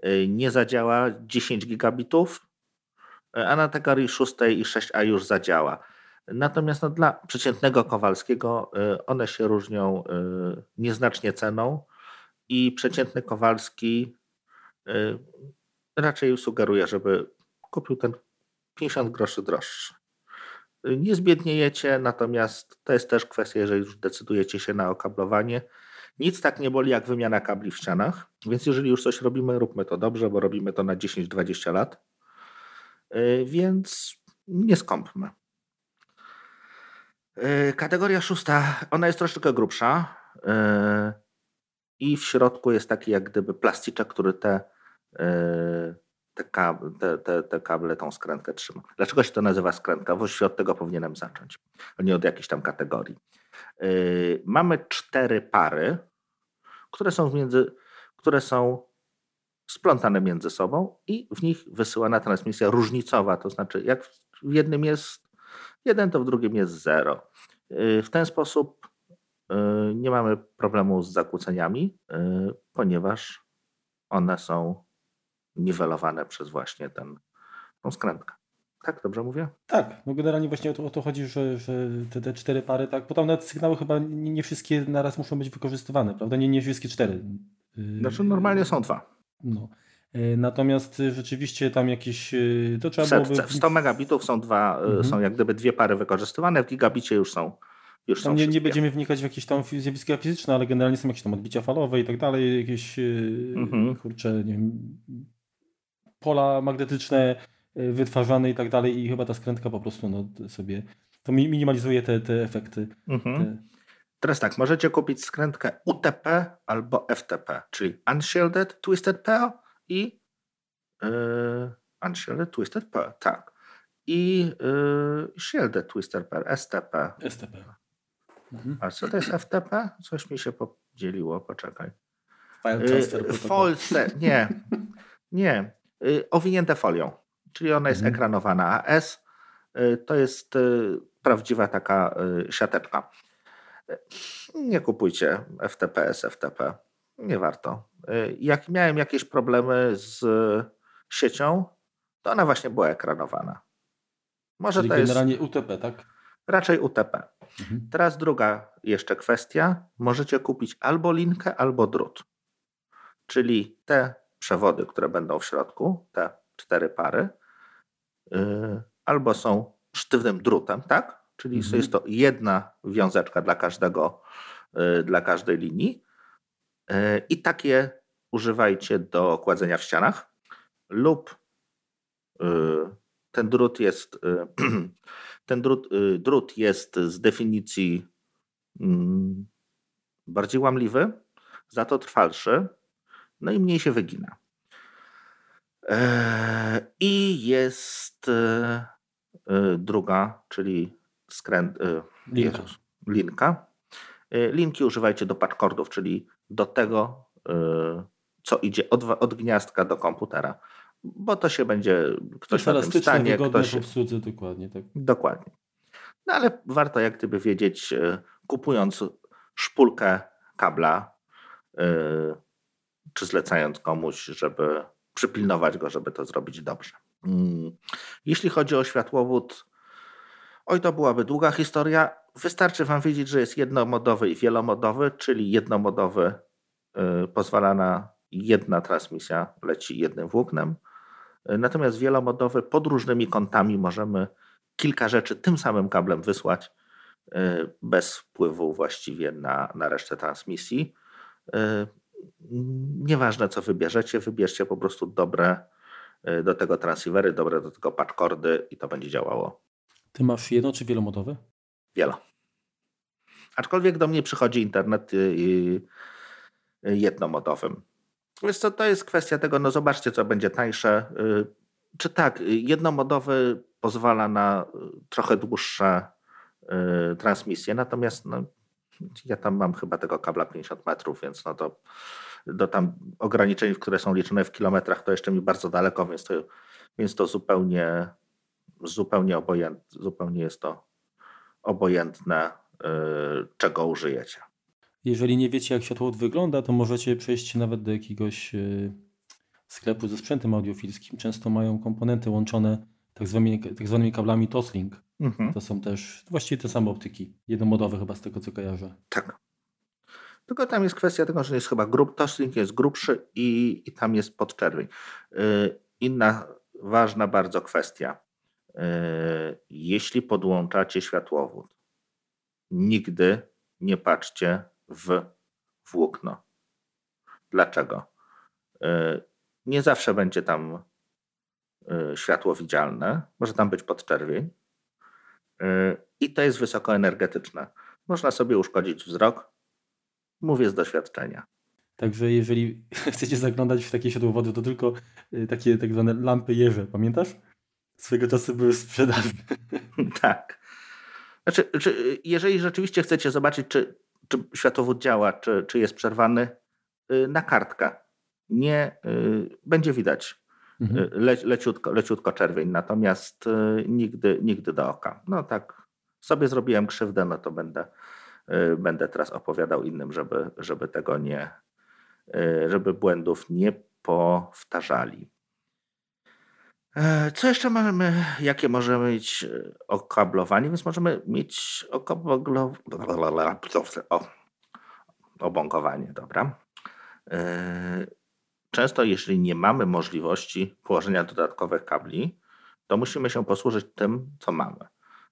y, nie zadziała 10 gigabitów, a na kategorii szóstej i 6A już zadziała. Natomiast no, dla przeciętnego Kowalskiego one się różnią nieznacznie ceną i przeciętny Kowalski Y, raczej sugeruję, żeby kupił ten 50 groszy droższy. Y, nie zbiedniejecie, natomiast to jest też kwestia, jeżeli już decydujecie się na okablowanie. Nic tak nie boli jak wymiana kabli w ścianach, więc jeżeli już coś robimy, róbmy to dobrze, bo robimy to na 10-20 lat. Y, więc nie skąpmy. Kategoria szósta, ona jest troszeczkę grubsza i w środku jest taki jak gdyby plasticzek, który te te, kable, te, te, te kable, tą skrętkę trzyma. Dlaczego się to nazywa skrętka? Właściwie od tego powinienem zacząć, a nie od jakiejś tam kategorii. Yy, mamy cztery pary, które są, między, które są splątane między sobą i w nich wysyłana transmisja różnicowa, to znaczy jak w jednym jest jeden, to w drugim jest zero. Yy, w ten sposób yy, nie mamy problemu z zakłóceniami, ponieważ one są niwelowane przez właśnie ten, skrętkę. Tak, dobrze mówię? Tak, no generalnie właśnie o to, o to chodzi, że, że te, te, cztery pary, tak, bo tam nawet sygnały chyba nie, nie wszystkie naraz muszą być wykorzystywane, prawda? Nie, nie wszystkie cztery. Znaczy normalnie są dwa. No. E, natomiast rzeczywiście tam jakieś. E, to trzeba w, byłoby... w 100 megabitów są dwa, mhm. są jak gdyby dwie pary wykorzystywane, w gigabicie już są. Już tam nie, nie, będziemy wnikać w jakieś tam zjawiska fizyczne, ale generalnie są jakieś tam odbicia falowe i tak dalej, jakieś mhm. kurcze, nie wiem, pola magnetyczne y, wytwarzane i tak dalej i chyba ta skrętka po prostu no, sobie to minimalizuje te, te efekty. Mhm. Te... Teraz tak, możecie kupić skrętkę UTP albo FTP, czyli Unshielded Twisted Pair i yy, Unshielded Twisted Pair, tak. i yy, Shielded Twister Pair, STP. STP. Mhm. A co to jest FTP? Coś mi się podzieliło, poczekaj. File transfer Folce, nie, nie. Owinięte folią, czyli ona jest mhm. ekranowana, a S to jest prawdziwa taka siateczka. Nie kupujcie FTPS, FTP. Nie warto. Jak miałem jakieś problemy z siecią, to ona właśnie była ekranowana. Może Czyli to generalnie jest... UTP, tak? Raczej UTP. Mhm. Teraz druga jeszcze kwestia. Możecie kupić albo linkę, albo drut. Czyli te przewody, które będą w środku, te cztery pary, albo są sztywnym drutem, tak? Czyli mhm. jest to jedna wiązeczka dla każdego, yy, dla każdej linii. Yy, I takie używajcie do kładzenia w ścianach lub ten drut jest, y, ten drut, y, drut jest z definicji mm, bardziej łamliwy, za to trwalszy, no i mniej się wygina. E, I jest e, e, druga, czyli skręt, linka. linka. Linki używajcie do patchcordów, czyli do tego, co idzie od, od gniazdka do komputera bo to się będzie ktoś na tym stanie. Ktoś... w obsłudze, dokładnie. Tak. Dokładnie. No ale warto jak gdyby wiedzieć, kupując szpulkę kabla, czy zlecając komuś, żeby przypilnować go, żeby to zrobić dobrze. Mm. Jeśli chodzi o światłowód, oj, to byłaby długa historia. Wystarczy Wam wiedzieć, że jest jednomodowy i wielomodowy, czyli jednomodowy e, pozwala na jedna transmisja, leci jednym włóknem, Natomiast wielomodowy pod różnymi kątami możemy kilka rzeczy tym samym kablem wysłać e, bez wpływu właściwie na, na resztę transmisji. Nieważne co wybierzecie, wybierzcie po prostu dobre e, do tego transceivery, dobre do tego patchcordy i to będzie działało. Ty masz jedno czy wielomodowe? Wielo. Aczkolwiek do mnie przychodzi internet jednomodowym. Wiesz co, to jest kwestia tego, no zobaczcie, co będzie tańsze. Y, czy tak, jednomodowy pozwala na y, trochę dłuższe y, transmisje, natomiast no, ja tam mam chyba tego kabla 50 metrów, więc no to do tam ograniczeń, które są liczone w kilometrach, to jeszcze mi bardzo daleko, więc to, więc to zupełnie, zupełnie obojętne, zupełnie jest to obojętne, czego użyjecie. Jeżeli nie wiecie, jak światłowód wygląda, to możecie przejść nawet do jakiegoś e, sklepu ze sprzętem audiofilskim. Często mają komponenty łączone tak zwanymi, tak zwanymi kablami Toslink. Mhm. To są też właściwie te same optyki. Jednomodowe chyba z tego, co kojarzę. Tak. Tylko tam jest kwestia tego, że jest chyba grup, Toslink jest grubszy i, i tam jest podczerwień. Yy, inna ważna bardzo kwestia. Yy, jeśli podłączacie światłowód, nigdy nie patrzcie w włókno. Dlaczego? E, nie zawsze będzie tam światło widzialne, może tam być podczerwień e, i to jest wysokoenergetyczne. Można sobie uszkodzić wzrok. Mówię z doświadczenia. Także jeżeli chcecie zaglądać w takie światłowody, to tylko takie tak zwane lampy jeże, pamiętasz? Swego czasu były sprzedawane. tak. Znaczy, czy, jeżeli rzeczywiście chcecie zobaczyć, czy czy światłowód działa, czy, czy jest przerwany, y, na kartkę. Nie y, będzie widać mhm. Y, le, leciutko, leciutko czerwień, natomiast nigdy, nigdy do oka. No tak, sobie zrobiłem krzywdę, no to będę, będę teraz opowiadał innym, żeby, żeby tego nie, żeby błędów nie powtarzali. E, co jeszcze mamy? Jakie możemy mieć e, okablowanie? Więc możemy mieć okablowanie. Obąkowanie, dobra. Często, jeżeli nie mamy możliwości położenia dodatkowych kabli, to musimy się posłużyć tym, co mamy.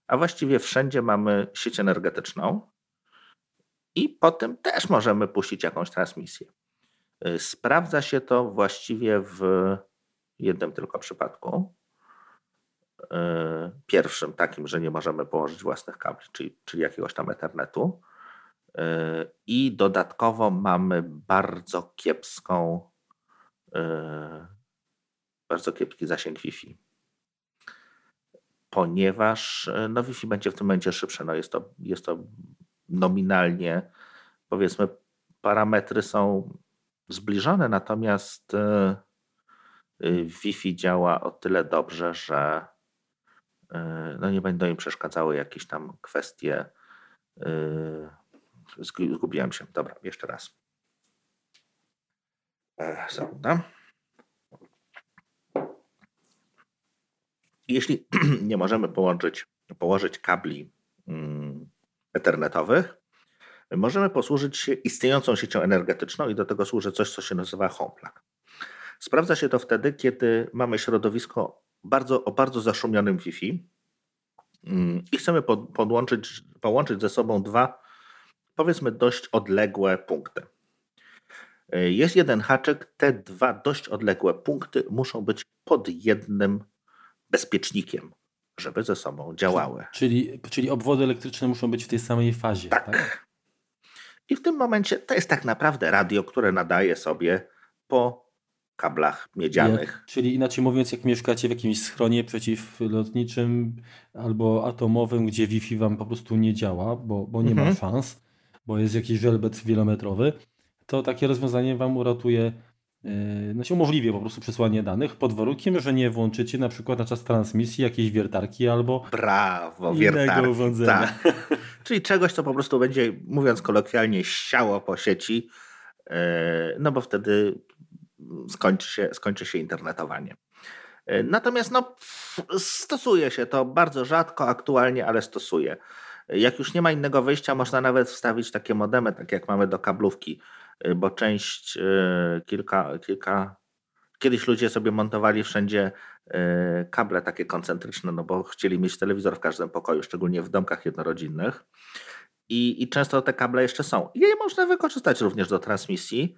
A właściwie wszędzie mamy sieć energetyczną i potem też możemy puścić jakąś transmisję. Sprawdza się to właściwie w jednym tylko przypadku. E, pierwszym takim, że nie możemy położyć własnych kabli, czyli, czyli jakiegoś tam Ethernetu. E, I dodatkowo mamy bardzo kiepską, bardzo kiepski zasięg Wi-Fi. ponieważ no, Wi-Fi będzie w tym momencie szybsze. No, jest, to, jest to nominalnie, powiedzmy, parametry są zbliżone, natomiast Wi-Fi działa o tyle dobrze, że no nie będą im przeszkadzały jakieś tam kwestie. Zgubiłem się. Dobra, jeszcze raz. Sekunda. Jeśli nie możemy połączyć, położyć kabli mm, ethernetowych, możemy posłużyć się istniejącą siecią energetyczną i do tego służy coś, co się nazywa HomePlug. Sprawdza się to wtedy, kiedy mamy środowisko bardzo, o bardzo zaszumionym Wi-Fi mm, i chcemy podłączyć, połączyć ze sobą dwa, powiedzmy, dość odległe punkty. Jest jeden haczyk, te dwa dość odległe punkty muszą być pod jednym bezpiecznikiem, żeby ze sobą działały. Czyli, czyli obwody elektryczne muszą być w tej samej fazie. Tak. tak. I w tym momencie to jest tak naprawdę radio, które nadaje sobie po kablach miedzianych. Jak, czyli inaczej mówiąc, jak mieszkacie w jakimś schronie przeciwlotniczym albo atomowym, gdzie Wi-Fi wam po prostu nie działa, bo, bo nie mhm. ma szans, bo jest jakiś żelbet wielometrowy, to takie rozwiązanie wam uratuje Yy, no się umożliwi po prostu przesłanie danych pod warunkiem, że nie włączycie na przykład na czas transmisji jakiejś wiertarki albo Brawo, innego urządzenia. Tak. Czyli czegoś, co po prostu będzie, mówiąc kolokwialnie, siało po sieci, yy, no bo wtedy skończy się, skończy się internetowanie. Yy, natomiast no, stosuje się to bardzo rzadko aktualnie, ale stosuje. Jak już nie ma innego wyjścia, można nawet wstawić takie modemy, tak jak mamy do kablówki bo część, y, kilka, kilka, kiedyś ludzie sobie montowali wszędzie y, kable takie koncentryczne, no bo chcieli mieć telewizor w każdym pokoju, szczególnie w domkach jednorodzinnych. I, I często te kable jeszcze są. I je można wykorzystać również do transmisji.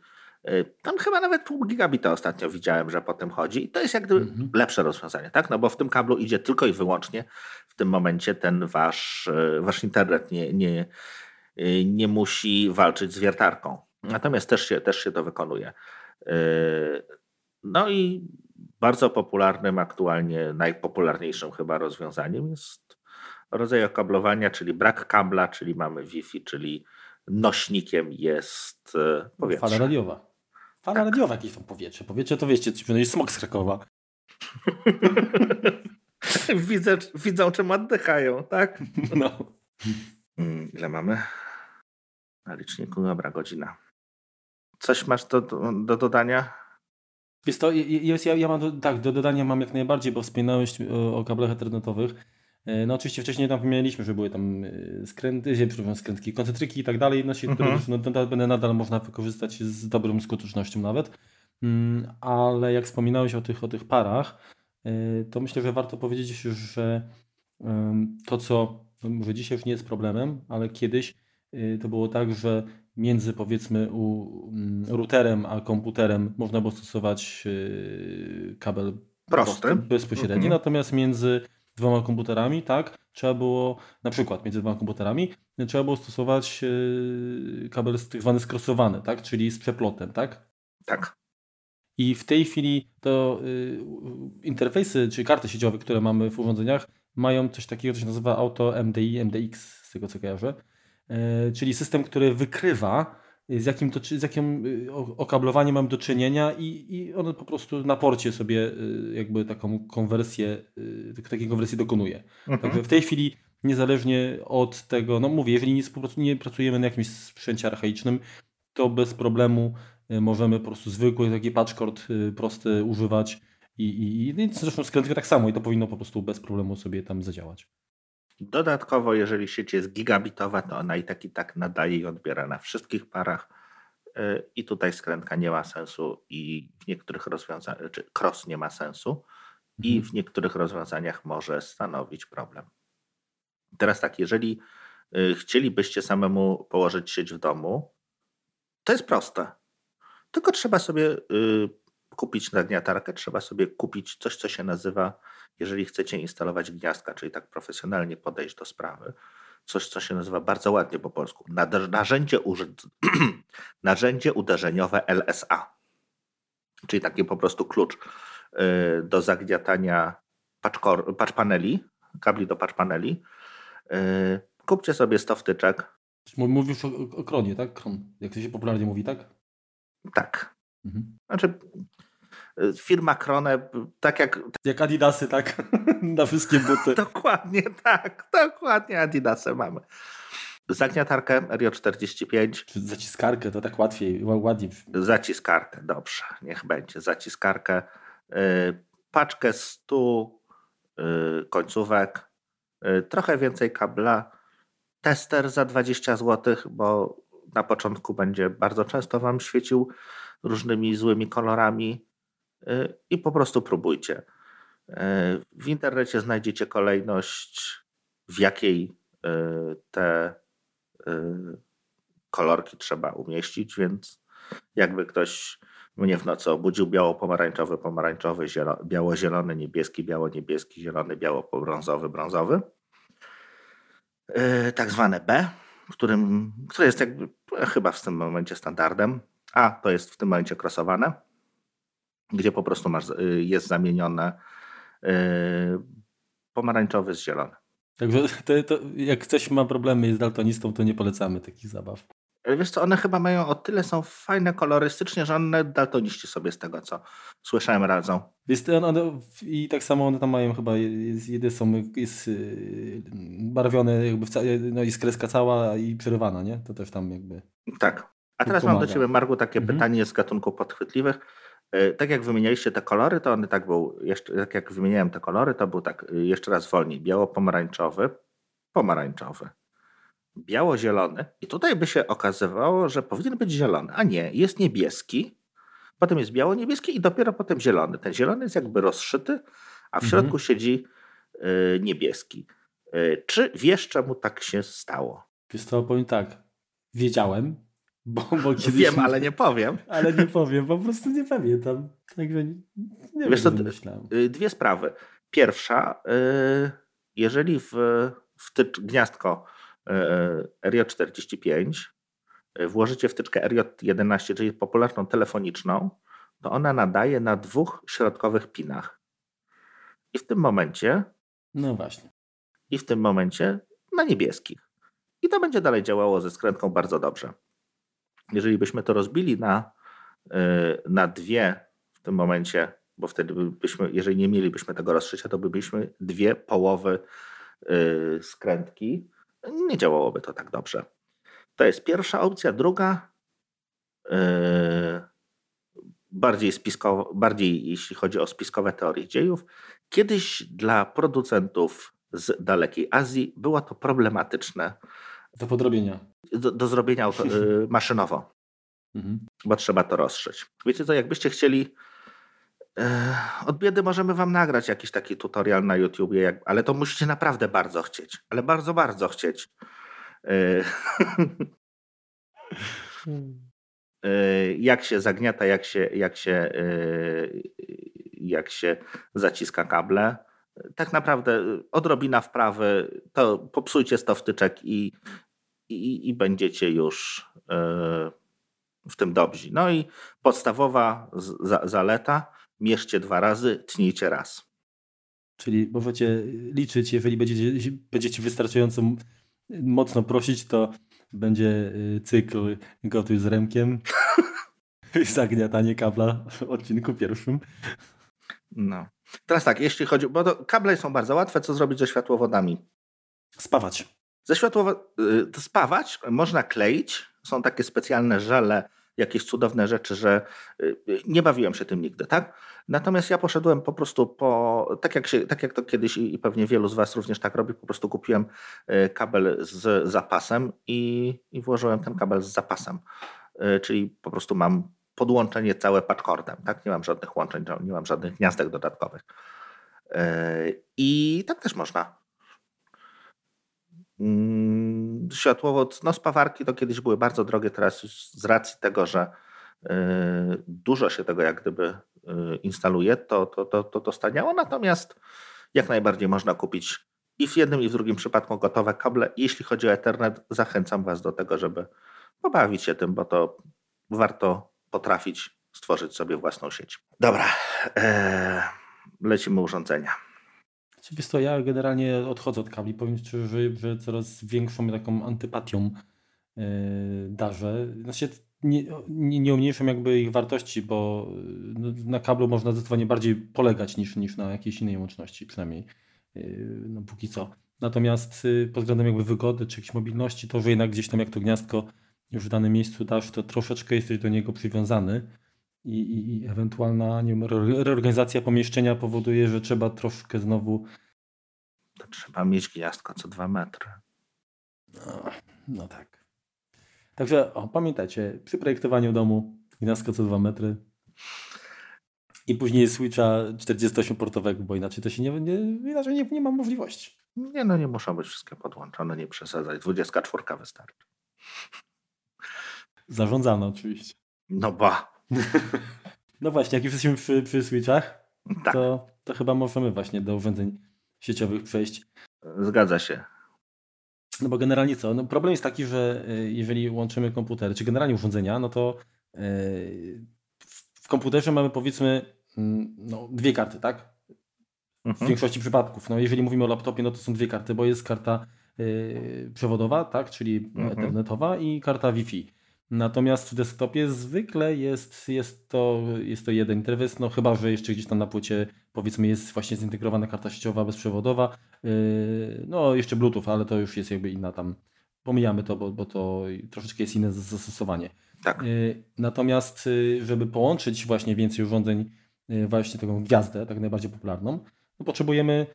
Tam chyba nawet pół gigabita ostatnio widziałem, że po tym chodzi. I to jest jak gdyby mhm. lepsze rozwiązanie, tak? No bo w tym kablu idzie tylko i wyłącznie w tym momencie ten wasz, wasz internet nie, nie, nie musi walczyć z wiertarką. Natomiast też się, też się to wykonuje. Yy, no i bardzo popularnym, aktualnie najpopularniejszym chyba rozwiązaniem jest rodzaj okablowania, czyli brak kabla, czyli mamy Wi-Fi, czyli nośnikiem jest e, powietrze. Fala radiowa. Fala tak. radiowa jakieś tam powietrze. Powietrze to wiecie, to jest smog z Krakowa. Widzę, widzą czym oddychają, tak? No. Hmm, ile mamy? Na liczniku, dobra, godzina. Coś masz do, do dodania? Jest to, jest, ja, ja mam do, tak, do dodania mam jak najbardziej, bo wspominałeś o, o kablach internetowych. E, no oczywiście wcześniej tam wymieniliśmy, że były tam e, skręty, przepraszam, skrętki, koncentryki i tak dalej, no, się, mhm. które no, będę nadal można wykorzystać z dobrą skutecznością nawet. Mm, ale jak wspominałeś o tych, o tych parach, e, to myślę, że warto powiedzieć, że to, co może dzisiaj już nie jest problemem, ale kiedyś to było tak, że między powiedzmy u, mm, routerem a komputerem można było stosować y, kabel prosty, bezpośredni, mhm. natomiast między dwoma komputerami, tak, trzeba było, na przykład między dwoma komputerami, trzeba było stosować y, kabel tak zwany skrosowany, tak, czyli z przeplotem, tak? Tak. I w tej chwili to y, interfejsy, czy karty sieciowe, które mamy w urządzeniach, mają coś takiego, co się nazywa Auto MDI, MDX, z tego co kojarzę. E, czyli system, który wykrywa, z jakim, to, z jakim y, okablowaniem mam do czynienia i, i on po prostu na porcie sobie y, jakby taką konwersję, takiej konwersji dokonuje. Mhm. Także w tej chwili niezależnie od tego, no mówię, jeżeli nie, nie pracujemy na jakimś sprzęcie archaicznym, to bez problemu możemy po prostu zwykły taki patchcord prosty używać i, i, i zresztą skrętkę tak samo i to powinno po prostu bez problemu sobie tam zadziałać. Dodatkowo, jeżeli sieć jest gigabitowa, to ona i tak i tak nadaje i odbiera na wszystkich parach. Y, I tutaj skrętka nie ma sensu, i w niektórych rozwiązaniach, czy cross nie ma sensu, i mhm. w niektórych rozwiązaniach może stanowić problem. Teraz tak, jeżeli y, chcielibyście samemu położyć sieć w domu, to jest proste. Tylko trzeba sobie y, kupić nagniatarkę, trzeba sobie kupić coś, co się nazywa jeżeli chcecie instalować gniazdka, czyli tak profesjonalnie podejść do sprawy, coś, co się nazywa bardzo ładnie po polsku, narzędzie, narzędzie uderzeniowe LSA, czyli taki po prostu klucz y, do zagniatania patch paneli kabli do patch paneli. Kupcie sobie 100 wtyczek. Mówisz o, o kronie, tak? Kron, jak to się popularnie mówi, tak? Tak. Mhm. Znaczy, firma Krone, tak jak... Jak Adidasy, tak? Na wszystkie buty. dokładnie tak, dokładnie Adidasy mamy. Zagniatarkę Rio 45. Zaciskarkę, to tak łatwiej, ładniej. Zaciskarkę, dobrze, niech będzie. Zaciskarkę. Y, paczkę 100 y, końcówek, y, trochę więcej kabla, tester za 20 zł, bo na początku będzie bardzo często Wam świecił różnymi złymi kolorami i po prostu próbujcie. W internecie znajdziecie kolejność, w jakiej te kolorki trzeba umieścić, więc jakby ktoś mnie w nocy obudził biało-pomarańczowy, pomarańczowy, biało-zielony, niebieski, biało-niebieski, zielony, biało-brązowy, brązowy. Tak zwane B, którym, które jest jakby chyba w tym momencie standardem. A to jest w tym momencie krosowane, gdzie po prostu masz, yy, jest zamienione yy, pomarańczowy z zielonym. Także to, to, jak ktoś ma problemy jest daltonistą, to nie polecamy takich zabaw. Wiesz co, one chyba mają o tyle są fajne kolorystycznie, że one daltoniści sobie z tego, co słyszałem, radzą. Jest, one, I tak samo one tam mają chyba, jest, są, jest y, barwione jakby, no jest kreska cała i przerywana, nie? To też tam jakby... Tak. A teraz pomaga. mam do Ciebie, Margu, takie mhm. pytanie z gatunków podchwytliwych. E, tak jak wymienialiście te kolory, to one tak był, jeszcze, tak jak wymieniałem te kolory, to był tak y, jeszcze raz wolniej. Biało-pomarańczowy, pomarańczowy, biało-zielony. I tutaj by się okazywało, że powinien być zielony, a nie, jest niebieski, potem jest biało-niebieski i dopiero potem zielony. Ten zielony jest jakby rozszyty, a w mhm. środku siedzi y, niebieski. Y, czy wiesz, czemu tak się stało? Wiesz co, powiem tak, wiedziałem, bo, bo kiedyś... Wiem, ale nie powiem. Ale nie powiem, po prostu nie pamiętam. Także nie, nie Wiesz, wiem, y, Dwie sprawy. Pierwsza, y, jeżeli w, w tycz, gniazdko y, RJ45 włożycie wtyczkę RJ11, czyli popularną telefoniczną, to ona nadaje na dwóch środkowych pinach. I w tym momencie. No właśnie. I w tym momencie na niebieskich. I to będzie dalej działało ze skrętką bardzo dobrze. Jeżeli byśmy to rozbili na, e, na dwie w tym momencie, bo wtedy byśmy, jeżeli nie mielibyśmy tego rozszycia, to byśmy dwie połowy e, skrętki. Nie działałoby to tak dobrze. To jest pierwsza opcja. Druga, e, bardziej, spiskowo, bardziej jeśli chodzi o spiskowe teorie dziejów, kiedyś dla producentów z dalekiej Azji było to problematyczne do podrobienia. Do, do zrobienia y, maszynowo, mhm. bo trzeba to rozszyć. Wiecie co, jakbyście chcieli e, od biedy możemy wam nagrać jakiś taki tutorial na YouTubie, ale to musicie naprawdę bardzo chcieć. Ale bardzo, bardzo chcieć. E, e, jak się zagniata, jak się, jak się, jak się zaciska kable tak naprawdę odrobina wprawy, to popsujcie 100 wtyczek i, i, i będziecie już e, w tym dobrzy. No i podstawowa zaleta, mierzcie dwa razy, tnijcie raz. Czyli możecie liczyć, jeżeli będziecie, będziecie wystarczająco mocno prosić, to będzie y, cykl gotuj z remkiem, zagniatanie kabla w odcinku pierwszym. No. Teraz tak, jeśli chodzi, bo to, kable są bardzo łatwe, co zrobić ze światłowodami? Spawać. Ze światłowodami, y, spawać można kleić, są takie specjalne żele, jakieś cudowne rzeczy, że y, y, nie bawiłem się tym nigdy, tak? Natomiast ja poszedłem po prostu po, tak jak, się, tak jak to kiedyś i pewnie wielu z Was również tak robi, po prostu kupiłem kabel z zapasem i, i włożyłem ten kabel z zapasem. Czyli po prostu mam podłączenie całe patchcordem, tak? Nie mam żadnych łączeń, nie mam żadnych gniazdek dodatkowych. E, I tak też można. Mm, światłowód, no spawarki to kiedyś były bardzo drogie, teraz z racji tego, że e, dużo się tego jak gdyby e, instaluje, to, to, to, to, to staniało, natomiast jak najbardziej można kupić i w jednym i w drugim przypadku gotowe kable. Jeśli chodzi o Ethernet, zachęcam Was do tego, żeby pobawić się tym, bo to warto potrafić stworzyć sobie własną sieć. Dobra, eee, lecimy urządzenia. Wiesz co, ja generalnie odchodzę od kabli. Powiem szczerze, że, że coraz większą taką antypatią yy, darzę. Znaczy, nie, nie, nie umniejszam jakby ich wartości, bo no, na kablu można zdecydowanie bardziej polegać niż, niż na jakiejś innej łączności, przynajmniej yy, no, póki co. Natomiast yy, pod względem jakby wygody czy jakiejś mobilności, to że jednak gdzieś tam jak to gniazdko już w danym miejscu dasz, to troszeczkę jesteś do niego przywiązany i, i, i ewentualna nie wiem, reorganizacja pomieszczenia powoduje, że trzeba troszkę znowu. To trzeba mieć gniazdko co dwa metry. No, no tak. Także o, pamiętajcie, przy projektowaniu domu gniazdko co dwa metry i później switcha 48-portowego, bo inaczej to się nie, nie, inaczej nie, nie ma możliwości. Nie, no nie muszą być wszystkie podłączone, nie przesadzać. 24 wystarczy. Zarządzane oczywiście. No ba. No właśnie, jak już jesteśmy przy, przy switchach, Tak, to, to chyba możemy właśnie do urządzeń sieciowych przejść. zgadza się. No bo generalnie co? No problem jest taki, że y, jeżeli łączymy komputery, czy generalnie urządzenia, no to y, w- komputerze mamy powiedzmy mm, no, dwie karty, tak? W Mhm. większości przypadków. No, jeżeli mówimy o laptopie, no to są dwie karty, bo jest karta y, przewodowa, tak? czyli Mhm. ethernetowa i karta Wi-Fi. Natomiast w desktopie zwykle jest, jest, to, jest to jeden interfejs, no chyba, że jeszcze gdzieś tam na płycie powiedzmy jest właśnie zintegrowana karta sieciowa bezprzewodowa, yy, no jeszcze Bluetooth, ale to już jest jakby inna tam, pomijamy to, bo, bo to troszeczkę jest inne zastosowanie. Tak. Yy, Natomiast, yy, żeby połączyć właśnie więcej urządzeń, właśnie taką gwiazdę, tak najbardziej popularną, no potrzebujemy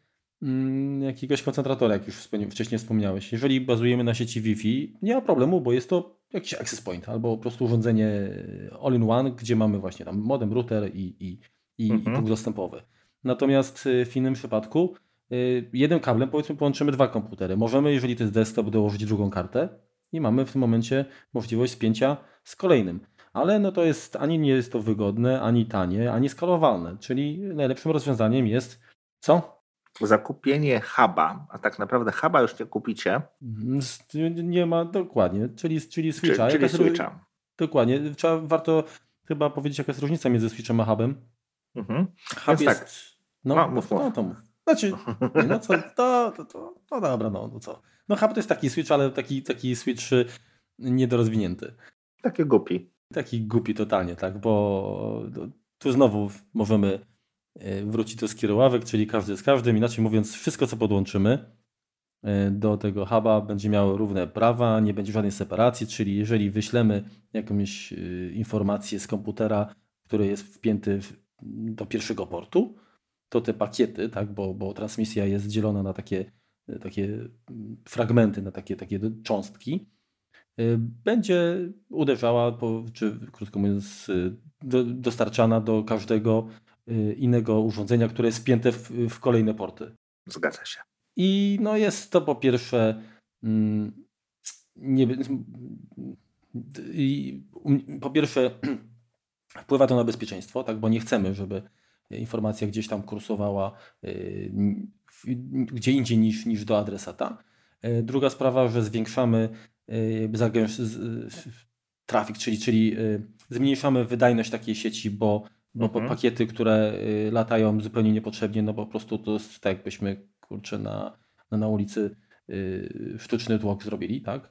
mm, jakiegoś koncentratora, jak już wcześniej wspomniałeś. Jeżeli bazujemy na sieci Wi-Fi, nie ma problemu, bo jest to jakiś access point albo po prostu urządzenie e, all-in-one, gdzie mamy właśnie tam modem, router i, i, i, i Mhm. punkt dostępowy. Natomiast y, w innym przypadku y, jednym kablem powiedzmy połączymy dwa komputery. Możemy, jeżeli to jest desktop, dołożyć drugą kartę i mamy w tym momencie możliwość spięcia z kolejnym. Ale no to jest ani nie jest to wygodne, ani tanie, ani skalowalne. Czyli najlepszym rozwiązaniem jest co? Zakupienie huba, a tak naprawdę huba już nie kupicie, s- Nie ma dokładnie, czyli, czyli czyli, switcha. czyli ró- switcha. Dokładnie. Trzeba, warto chyba powiedzieć, jaka jest różnica między switchem a hubem. Mhm. Hub jest... tak. No, No, mów, mów. no to mów. Znaczy, nie, no co, to, to, to, no dobra, no, no co. No hub to jest taki switch, ale taki, taki switch y, niedorozwinięty. Takie głupi. Taki głupi totalnie, tak, bo no, tu znowu możemy y, wrócić do skierowałek, czyli każdy z każdym. Inaczej mówiąc, wszystko co podłączymy y, do tego huba będzie miało równe prawa, nie będzie żadnej separacji, czyli jeżeli wyślemy jakąś y, informację z komputera, który jest wpięty do pierwszego portu, to te pakiety, tak, bo, bo transmisja jest dzielona na takie, takie mm, fragmenty, na takie, takie cząstki, będzie uderzała, po, czy krótko mówiąc, do, dostarczana do każdego innego urządzenia, które jest wpięte w, w kolejne porty. Zgadza się. I no jest to po pierwsze mm, nie, um, po pierwsze wpływa to na bezpieczeństwo, tak, bo nie chcemy, żeby informacja gdzieś tam kursowała y, gdzie indziej niż, niż do adresata. Y, Druga sprawa, że zwiększamy y, trafik, czyli, czyli y, zmniejszamy wydajność takiej sieci, bo, bo Mhm. pakiety, które y, latają zupełnie niepotrzebnie, no po prostu to jest tak jakbyśmy kurczę na, na, na ulicy y, sztuczny tłok zrobili, tak?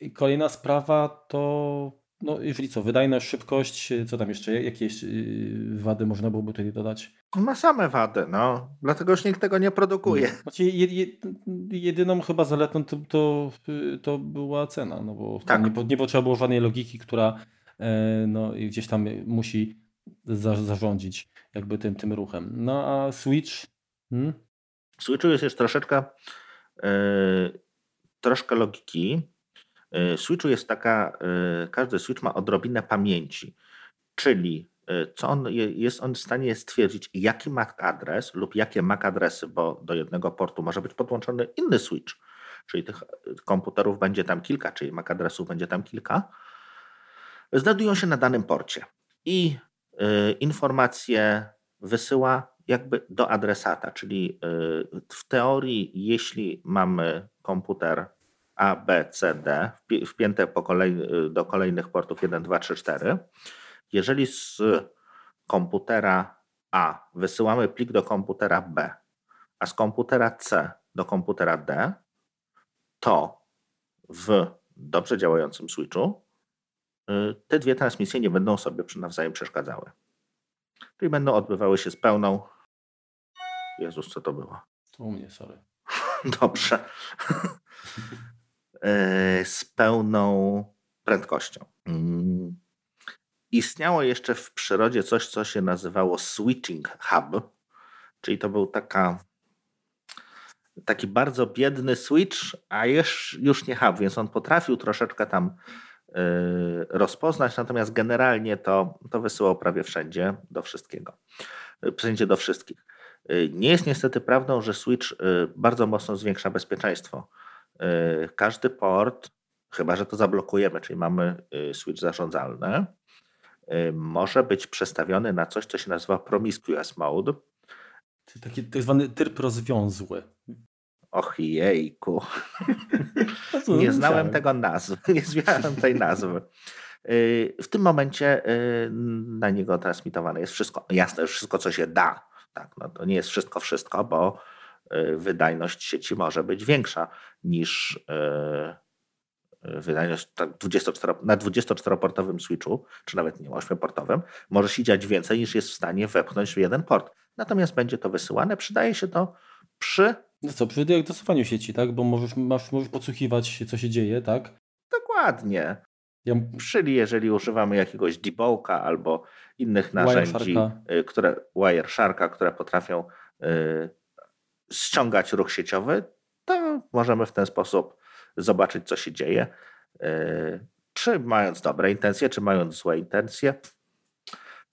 I Kolejna sprawa to, no jeżeli co, wydajność, szybkość, y, co tam jeszcze, jakieś y, wady można byłoby tutaj dodać? Ma same wady, no. Dlatego już nikt tego nie produkuje. Znaczy, je, je, jedyną chyba zaletą to, to, to była cena, no bo Tak. tam nie, nie potrzeba było żadnej logiki, która no, i gdzieś tam musi za, zarządzić jakby tym, tym ruchem. No a Switch, hmm? W Switchu jest jeszcze troszeczkę, yy, troszkę logiki. Yy, Switchu jest taka, każdy Switch ma odrobinę pamięci, czyli co on je- jest on w stanie stwierdzić, jaki MAC adres lub jakie MAC adresy, bo do jednego portu może być podłączony inny Switch, czyli tych komputerów będzie tam kilka, czyli MAC adresów będzie tam kilka, znajdują się na danym porcie i yy, informacje wysyła jakby do adresata, czyli y, w teorii, jeśli mamy komputer A, B, C, D wpi- wpięte y, do kolejnych portów 1, 2, 3, 4, jeżeli z komputera A wysyłamy plik do komputera B, a z komputera C do komputera D, to w dobrze działającym switchu y, te dwie transmisje nie będą sobie nawzajem przeszkadzały. Czyli będą odbywały się z pełną. Jezus, co to było? To u mnie, sorry. Dobrze. Y, z pełną prędkością. Mm. Istniało jeszcze w przyrodzie coś, co się nazywało switching hub, czyli to był taka taki bardzo biedny switch, a już, już nie hub, więc on potrafił troszeczkę tam rozpoznać, natomiast generalnie to, to wysyłał prawie wszędzie do wszystkiego. Wszędzie do wszystkich. Yy, nie jest niestety prawdą, że switch bardzo mocno zwiększa bezpieczeństwo. Każdy port, chyba że to zablokujemy, czyli mamy switch zarządzalny, może być przestawiony na coś, co się nazywa promiscuous mode. Czyli taki tak zwany tryb rozwiązły. Och jejku. nie znałem tego nazwy, nie znałem tej nazwy. Y, w tym momencie y, na niego transmitowane jest wszystko. Jasne, wszystko, co się da. Tak, no to nie jest wszystko, wszystko, bo y, wydajność sieci może być większa niż wydajność 24, na 24-portowym switchu, czy nawet nie 8-portowym, może się dziać więcej niż jest w stanie wepchnąć w jeden port. Natomiast będzie to wysyłane. Przydaje się to przy no co, przy diagnozowaniu sieci, tak? Bo możesz, masz, możesz podsłuchiwać, co się dzieje, tak? Dokładnie. Ja... Czyli jeżeli używamy jakiegoś debug'a albo innych narzędzi, y, które Wiresharka, które potrafią y, ściągać ruch sieciowy, to możemy w ten sposób zobaczyć, co się dzieje. Y, czy mając dobre intencje, czy mając złe intencje,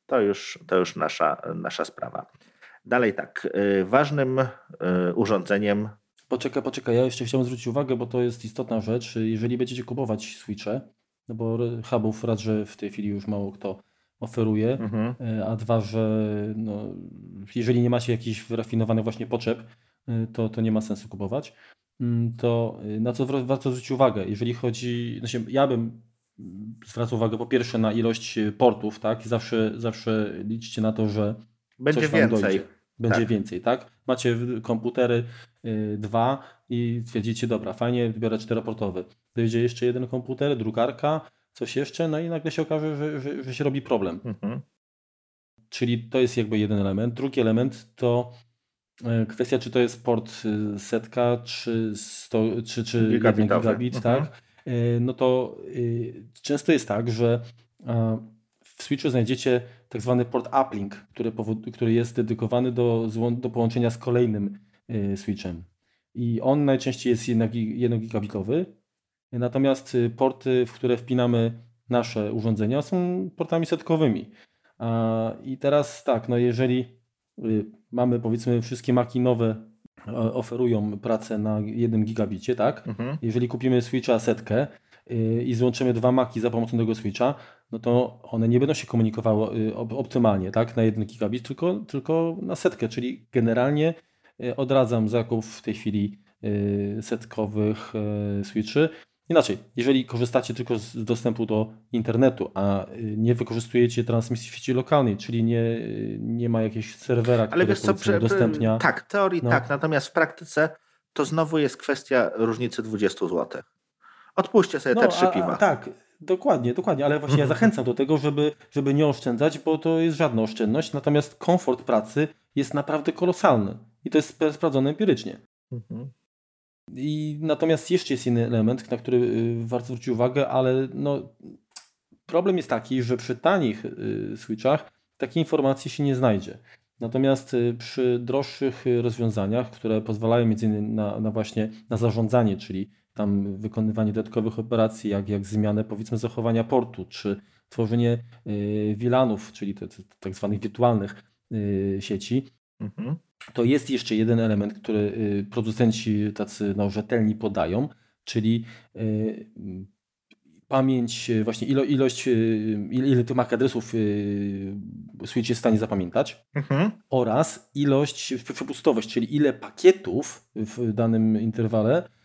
to już, to już nasza, nasza sprawa. Dalej tak, y, ważnym y, urządzeniem. Poczekaj, poczekaj, ja jeszcze chciałem zwrócić uwagę, bo to jest istotna rzecz. Jeżeli będziecie kupować switche, no bo hubów raz, że w tej chwili już mało kto oferuje, mhm. Y, a dwa, że no, jeżeli nie macie jakichś wyrafinowanych właśnie potrzeb, to, to nie ma sensu kupować. Mm, to na co warto zwrócić uwagę? Jeżeli chodzi, znaczy ja bym zwracał uwagę po pierwsze na ilość portów, tak? Zawsze, zawsze liczcie na to, że będzie więcej. Dojdzie. Będzie tak. więcej, tak? Macie komputery y, dwa i twierdzicie, dobra, fajnie, biorę czteroportowy. Dojdzie jeszcze jeden komputer, drukarka, coś jeszcze, no i nagle się okaże, że, że, że się robi problem. Mhm. Czyli to jest jakby jeden element. Drugi element to y, kwestia, czy to jest port y, setka, czy, 100, czy, czy jeden gigabit, mhm. tak? No to często jest tak, że w switchu znajdziecie tak zwany port uplink, który, który jest dedykowany do, do połączenia z kolejnym y, switchem. I on najczęściej jest 1 gigabitowy, natomiast y, porty, w które wpinamy nasze urządzenia są portami setkowymi. I teraz tak, no jeżeli y, mamy powiedzmy wszystkie maki nowe oferują pracę na 1 gigabicie, tak? Mhm. Jeżeli kupimy switcha setkę i złączymy dwa maki za pomocą tego switcha, no to one nie będą się komunikowały y, optymalnie, tak, na jeden gigabit, tylko, tylko na setkę, czyli generalnie y, odradzam zakup w tej chwili y, setkowych switchy. Inaczej, jeżeli korzystacie tylko z dostępu do internetu, a nie wykorzystujecie transmisji w sieci lokalnej, czyli nie, nie ma jakiegoś serwera, Ale wiesz co, prze, udostępnia... Tak, teorii no. tak, natomiast w praktyce to znowu jest kwestia różnicy 20 zł. Odpuśćcie sobie no, te trzy piwa. A, tak, Dokładnie, dokładnie, ale właśnie ja mhm. zachęcam do tego, żeby, żeby nie oszczędzać, bo to jest żadna oszczędność, natomiast komfort pracy jest naprawdę kolosalny i to jest sprawdzone empirycznie. Mhm. I natomiast jeszcze jest inny element, na który y, warto zwrócić uwagę, ale no, problem jest taki, że przy tanich y, switchach takiej informacji się nie znajdzie. Natomiast y, przy droższych rozwiązaniach, które pozwalają między innymi na, na właśnie na zarządzanie, czyli tam wykonywanie dodatkowych operacji, jak, jak zmianę powiedzmy zachowania portu, czy tworzenie y, VLANów, czyli te, te, tak zwanych wirtualnych y, sieci, mhm. to jest jeszcze jeden element, który y, producenci tacy no, rzetelni podają, czyli pamięć, właśnie ilo, ilość, ile, ile tych adresów Switch jest w stanie zapamiętać mhm. oraz ilość, przepustowość, czyli ile pakietów w danym interwale Y,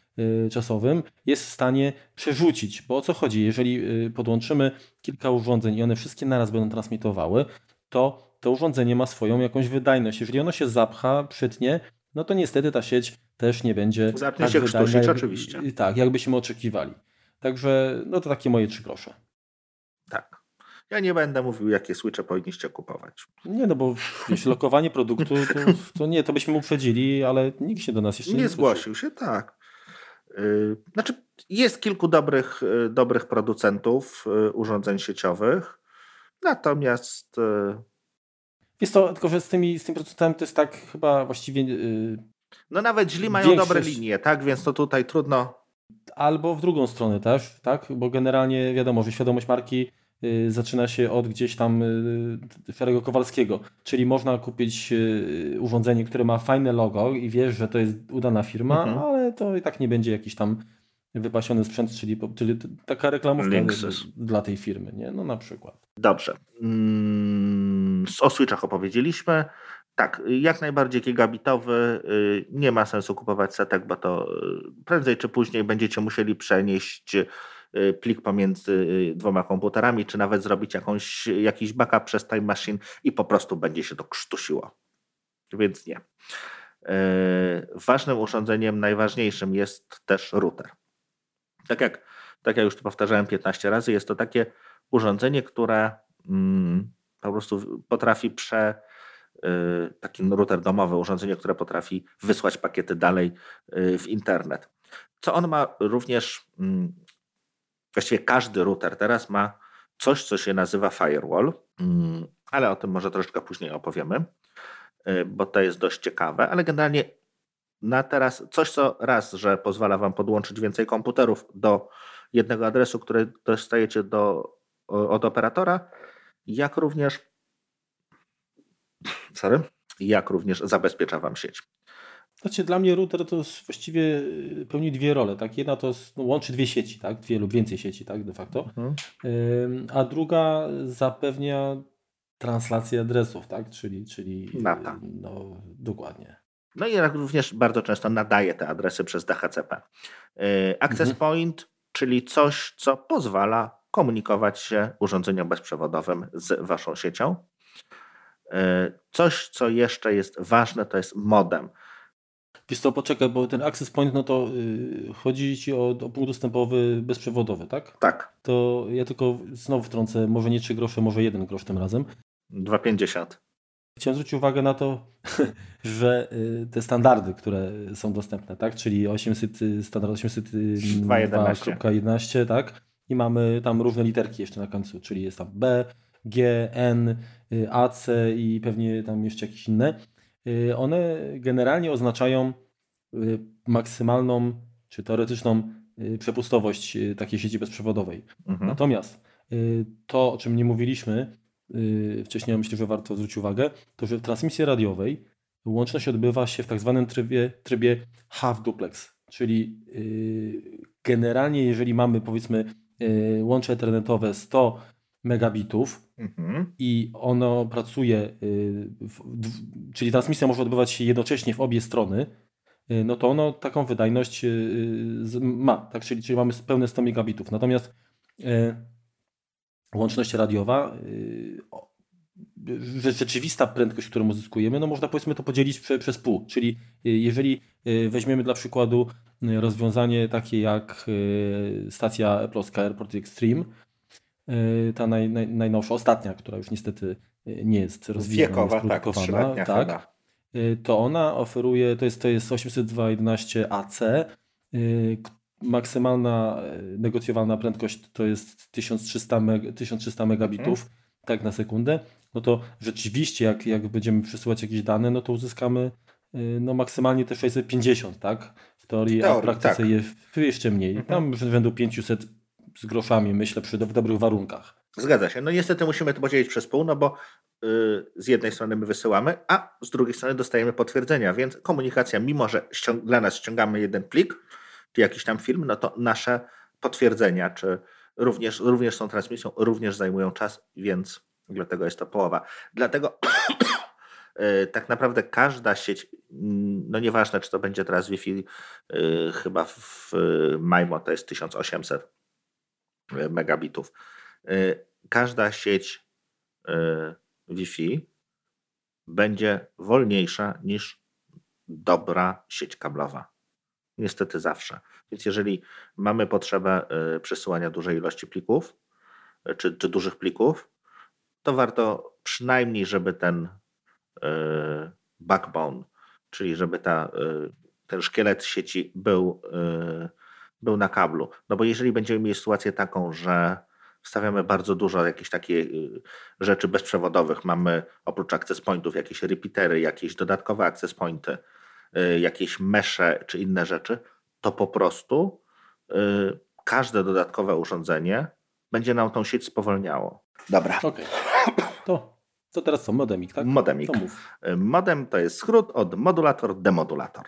czasowym jest w stanie przerzucić. Bo o co chodzi? Jeżeli y, podłączymy kilka urządzeń i one wszystkie naraz będą transmitowały, to to urządzenie ma swoją jakąś wydajność. Jeżeli ono się zapcha, przytnie, no to niestety ta sieć też nie będzie Zapnie tak się krztusić, jak, oczywiście. Tak, jakbyśmy oczekiwali. Także no to takie moje trzy grosze. Tak. Ja nie będę mówił, jakie switche powinniście kupować. Nie, no bo jeśli lokowanie produktu, to, to, nie, to byśmy uprzedzili, ale nikt się do nas jeszcze nie Nie zgłosił się, tak. Y, znaczy, jest kilku dobrych, y, dobrych producentów y, urządzeń sieciowych, natomiast. Jest to, tylko że z tymi, z tymi producentami to jest tak chyba właściwie. No nawet źli mają większość... dobre linie, tak? Więc to tutaj trudno. Albo w drugą stronę też, tak? Bo generalnie wiadomo, że świadomość marki zaczyna się od gdzieś tam y, Ferego Kowalskiego. Czyli można kupić urządzenie, które ma fajne logo i wiesz, że to jest udana firma, mhm. Ale to i tak nie będzie jakiś tam wypasiony sprzęt, czyli, czyli taka reklamówka dla tej firmy, nie? No na przykład. Dobrze. Mm, o Switchach opowiedzieliśmy. Tak, jak najbardziej gigabitowy. Nie ma sensu kupować setek, bo to prędzej czy później będziecie musieli przenieść Y, plik pomiędzy y, dwoma komputerami, czy nawet zrobić jakąś, jakiś backup przez Time Machine i po prostu będzie się to krztusiło. Więc nie. Y, ważnym urządzeniem, najważniejszym jest też router. Tak jak, tak jak już to powtarzałem 15 razy, jest to takie urządzenie, które mm, po prostu potrafi prze, taki router domowy, urządzenie, które potrafi wysłać pakiety dalej w internet. Co on ma również mm, Właściwie każdy router teraz ma coś, co się nazywa firewall, mm, ale o tym może troszeczkę później opowiemy, y, bo to jest dość ciekawe, ale generalnie na teraz coś, co raz, że pozwala Wam podłączyć więcej komputerów do jednego adresu, który dostajecie do, od operatora, jak również sorry, jak również zabezpiecza Wam sieć. Znaczy dla mnie router to właściwie y, pełni dwie role. Tak? Jedna to jest, no, łączy dwie sieci, tak? dwie lub więcej sieci tak? de facto, mhm. a druga zapewnia translację adresów, tak? czyli, czyli Data. no dokładnie. No i również bardzo często nadaje te adresy przez DHCP. Y, access mhm. Point, czyli coś, co pozwala komunikować się urządzeniom bezprzewodowym z waszą siecią. Y, coś, co jeszcze jest ważne, to jest modem. Wiesz co, poczekaj, bo ten access point, no to yy, chodzi ci o, o punkt dostępowy bezprzewodowy, tak? Tak. To ja tylko znowu wtrącę, może nie 3 grosze, może 1 grosz tym razem. 2,50. Chciałem zwrócić uwagę na to, że y, te standardy, które są dostępne, tak? Czyli 800, y, standard 802.11, y, tak? I mamy tam różne literki jeszcze na końcu, czyli jest tam B, G, N, AC i pewnie tam jeszcze jakieś inne one generalnie oznaczają maksymalną czy teoretyczną przepustowość takiej sieci bezprzewodowej. Mhm. Natomiast to, o czym nie mówiliśmy wcześniej, myślę, że warto zwrócić uwagę, to że w transmisji radiowej łączność odbywa się w tak zwanym trybie, trybie half duplex, czyli generalnie jeżeli mamy powiedzmy łącze internetowe 100 megabitów mhm. i ono pracuje, y, czyli transmisja może odbywać się jednocześnie w obie strony, y, no to ono taką wydajność y, ma, tak? czyli, czyli mamy pełne 100 megabitów. Natomiast łączność radiowa, rzeczywista prędkość, którą uzyskujemy, no można powiedzmy to podzielić prze, przez pół. Czyli jeżeli weźmiemy dla przykładu rozwiązanie takie jak stacja Apple'owska AirPort Extreme, Y, ta naj, naj, najnowsza, ostatnia, która już niestety y, nie jest rozwijana, Wiekowa, jest produkowana, tak, tak y, to ona oferuje, to jest, to jest 802.11 AC, maksymalna negocjowana prędkość to jest 1300, meg, 1300 megabitów tak na sekundę, no to rzeczywiście jak, jak będziemy przesyłać jakieś dane, no to uzyskamy no maksymalnie te 650, tak? W teorii, w teorii a w praktyce tak. jest jeszcze mniej. Mhm. Tam rzędu 500 z groszami, myślę, przy w dobrych warunkach. Zgadza się. No niestety musimy to podzielić przez pół, no bo yy, z jednej strony my wysyłamy, a z drugiej strony dostajemy potwierdzenia, więc komunikacja, mimo że dla nas ściągamy jeden plik, czy jakiś tam film, no to nasze potwierdzenia, czy również, również są transmisją, również zajmują czas, więc dlatego jest to połowa. Dlatego y, tak naprawdę każda sieć, mm, no nieważne czy to będzie teraz Wi-Fi, yy, chyba w MIMO to jest 1800 megabitów. Y, każda sieć Wi-Fi będzie wolniejsza niż dobra sieć kablowa. Niestety zawsze. Więc jeżeli mamy potrzebę y, przesyłania dużej ilości plików, y, czy, czy dużych plików, to warto przynajmniej, żeby ten y, backbone, czyli żeby ta, ten szkielet sieci był, był na kablu. No bo jeżeli będziemy mieli sytuację taką, że wstawiamy bardzo dużo jakichś takich rzeczy bezprzewodowych, mamy oprócz access pointów jakieś repeatery, jakieś dodatkowe access pointy, jakieś mesze czy inne rzeczy, to po prostu y, każde dodatkowe urządzenie będzie nam tą sieć spowolniało. Dobra. Okay. To, to teraz co? Modemik, tak? Modemik. To y, Modem to jest skrót od modulator, demodulator.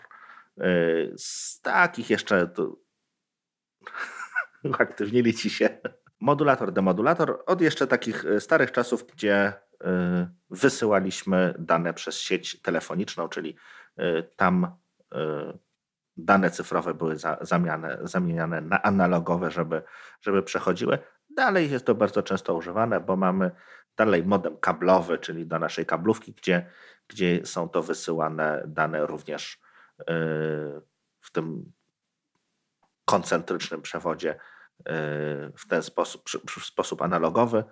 Y, z takich jeszcze to... uaktywnili ci się. Modulator, demodulator od jeszcze takich starych czasów, gdzie wysyłaliśmy dane przez sieć telefoniczną, czyli tam dane cyfrowe były za, zamiane, zamieniane na analogowe, żeby, żeby przechodziły. Dalej jest to bardzo często używane, bo mamy dalej modem kablowy, czyli do naszej kablówki, gdzie, gdzie są to wysyłane dane również yy, w tym koncentrycznym przewodzie w ten sposób, w sposób analogowy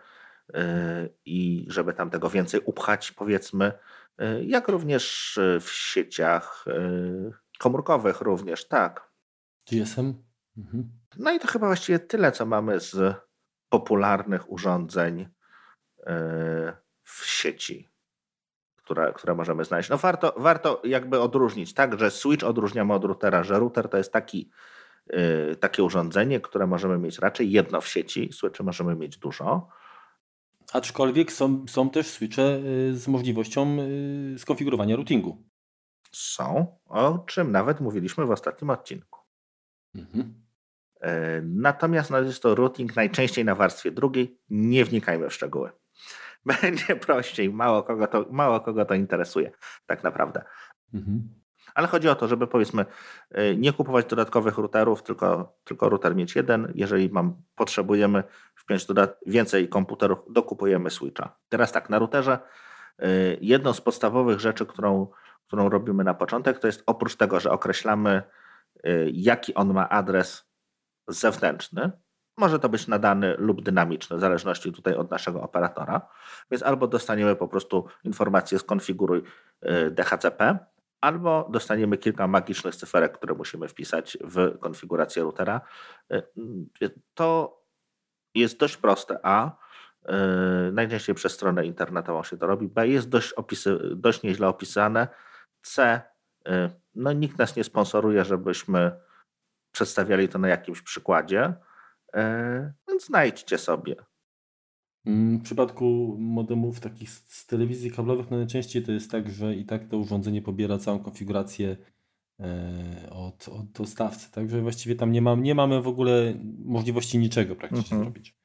i żeby tam tego więcej upchać, powiedzmy, jak również w sieciach Komórkowych również, tak. GSM? Mhm. No i to chyba właściwie tyle, co mamy z popularnych urządzeń w sieci, które, które możemy znaleźć. No warto, warto jakby odróżnić, tak, że switch odróżniamy od routera, że router to jest taki, takie urządzenie, które możemy mieć raczej jedno w sieci, switchy możemy mieć dużo. Aczkolwiek są, są też switche e, z możliwością skonfigurowania routingu są, o czym nawet mówiliśmy w ostatnim odcinku. Mhm. E, natomiast no, jest to routing najczęściej na warstwie drugiej. Nie wnikajmy w szczegóły. Będzie prościej, mało kogo to, mało kogo to interesuje, tak naprawdę. Mhm. Ale chodzi o to, żeby powiedzmy e, nie kupować dodatkowych routerów, tylko, tylko router mieć jeden. Jeżeli mam, potrzebujemy wpiąć więcej komputerów, dokupujemy switcha. Teraz tak, na routerze e, jedną z podstawowych rzeczy, którą którą robimy na początek, to jest oprócz tego, że określamy, y, jaki on ma adres zewnętrzny, może to być nadany lub dynamiczny, w zależności tutaj od naszego operatora. Więc albo dostaniemy po prostu informację skonfiguruj y, DHCP, albo dostaniemy kilka magicznych cyferek, które musimy wpisać w konfigurację routera. Y, to jest dość proste. A najczęściej przez stronę internetową się to robi. B jest dość, opisy, dość nieźle opisane C, y, no nikt nas nie sponsoruje, żebyśmy przedstawiali to na jakimś przykładzie, y, więc znajdźcie sobie. Mm, w przypadku modemów takich z telewizji kablowych no najczęściej to jest tak, że i tak to urządzenie pobiera całą konfigurację od, od dostawcy, także właściwie tam nie, mam, nie mamy w ogóle możliwości niczego praktycznie mhm. zrobić.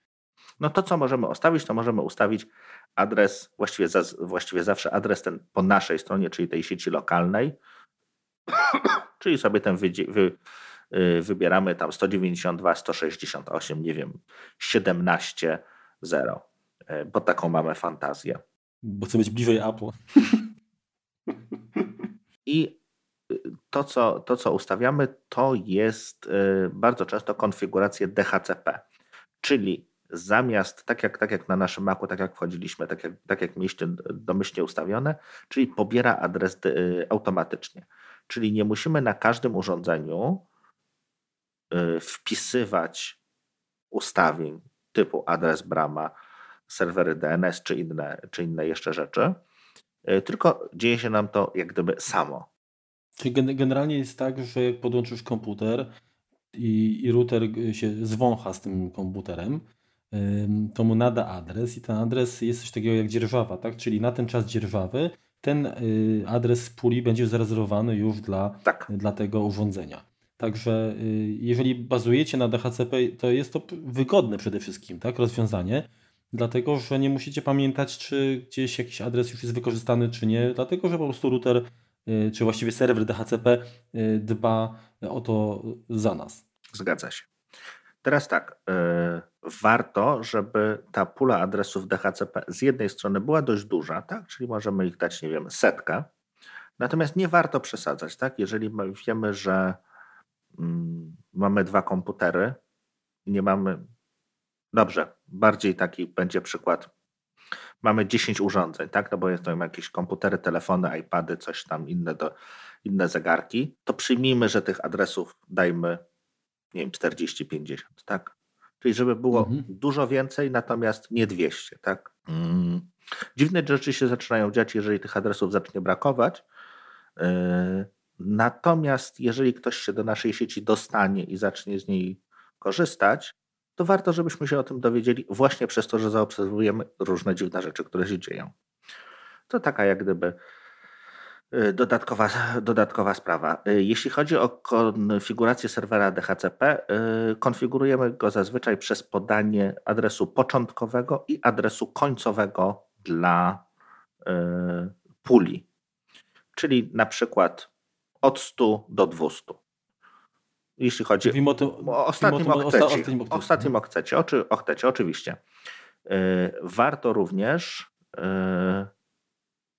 No to co możemy ustawić, to możemy ustawić adres, właściwie, za, właściwie zawsze adres ten po naszej stronie, czyli tej sieci lokalnej, czyli sobie ten wy, wy, wybieramy tam 192, 168, nie wiem, 17, 0, y, bo taką mamy fantazję. Bo chcę być bliżej Apple. I to co, to, co ustawiamy, to jest bardzo często konfiguracja DHCP, czyli zamiast, tak jak, tak jak na naszym Macu, tak jak wchodziliśmy, tak jak, tak jak mieliście domyślnie ustawione, czyli pobiera adres y, automatycznie. Czyli nie musimy na każdym urządzeniu y, wpisywać ustawień typu adres brama, serwery DNS czy inne, czy inne jeszcze rzeczy, y, tylko dzieje się nam to jak gdyby samo. Czyli generalnie jest tak, że jak podłączysz komputer i, i router się zwącha z tym komputerem, to mu nada adres i ten adres jest coś takiego jak dzierżawa, tak? Czyli na ten czas dzierżawy ten y, adres puli będzie zarezerwowany już dla, tak. dla tego urządzenia. Także y, jeżeli bazujecie na DHCP, to jest to wygodne przede wszystkim, tak? Rozwiązanie, dlatego że nie musicie pamiętać, czy gdzieś jakiś adres już jest wykorzystany, czy nie, dlatego że po prostu router, y, czy właściwie serwer DHCP dba o to za nas. Zgadza się. Teraz tak, yy, warto, żeby ta pula adresów DHCP z jednej strony była dość duża, tak? czyli możemy ich dać, nie wiem, setkę, natomiast nie warto przesadzać. Tak? Jeżeli wiemy, że mm, mamy dwa komputery i nie mamy, dobrze, bardziej taki będzie przykład, mamy 10 urządzeń, tak? no bo jest to jakieś komputery, telefony, iPady, coś tam inne, do, inne zegarki, to przyjmijmy, że tych adresów dajmy, nie wiem, 40-50, tak? Czyli żeby było mhm. dużo więcej, natomiast nie 200, tak? Mm. Dziwne rzeczy się zaczynają dziać, jeżeli tych adresów zacznie brakować. Yy, natomiast jeżeli ktoś się do naszej sieci dostanie i zacznie z niej korzystać, to warto, żebyśmy się o tym dowiedzieli właśnie przez to, że zaobserwujemy różne dziwne rzeczy, które się dzieją. To taka jak gdyby Y, dodatkowa, dodatkowa sprawa. Y, jeśli chodzi o konfigurację serwera DHCP, y, konfigurujemy go zazwyczaj przez podanie adresu początkowego i adresu końcowego dla puli. Czyli na przykład od 100 do 200. Jeśli chodzi o, tym, o ostatnim oktecie. Ostatnim, ostatnim okcecie, oczy, oktecie, oczywiście. Warto również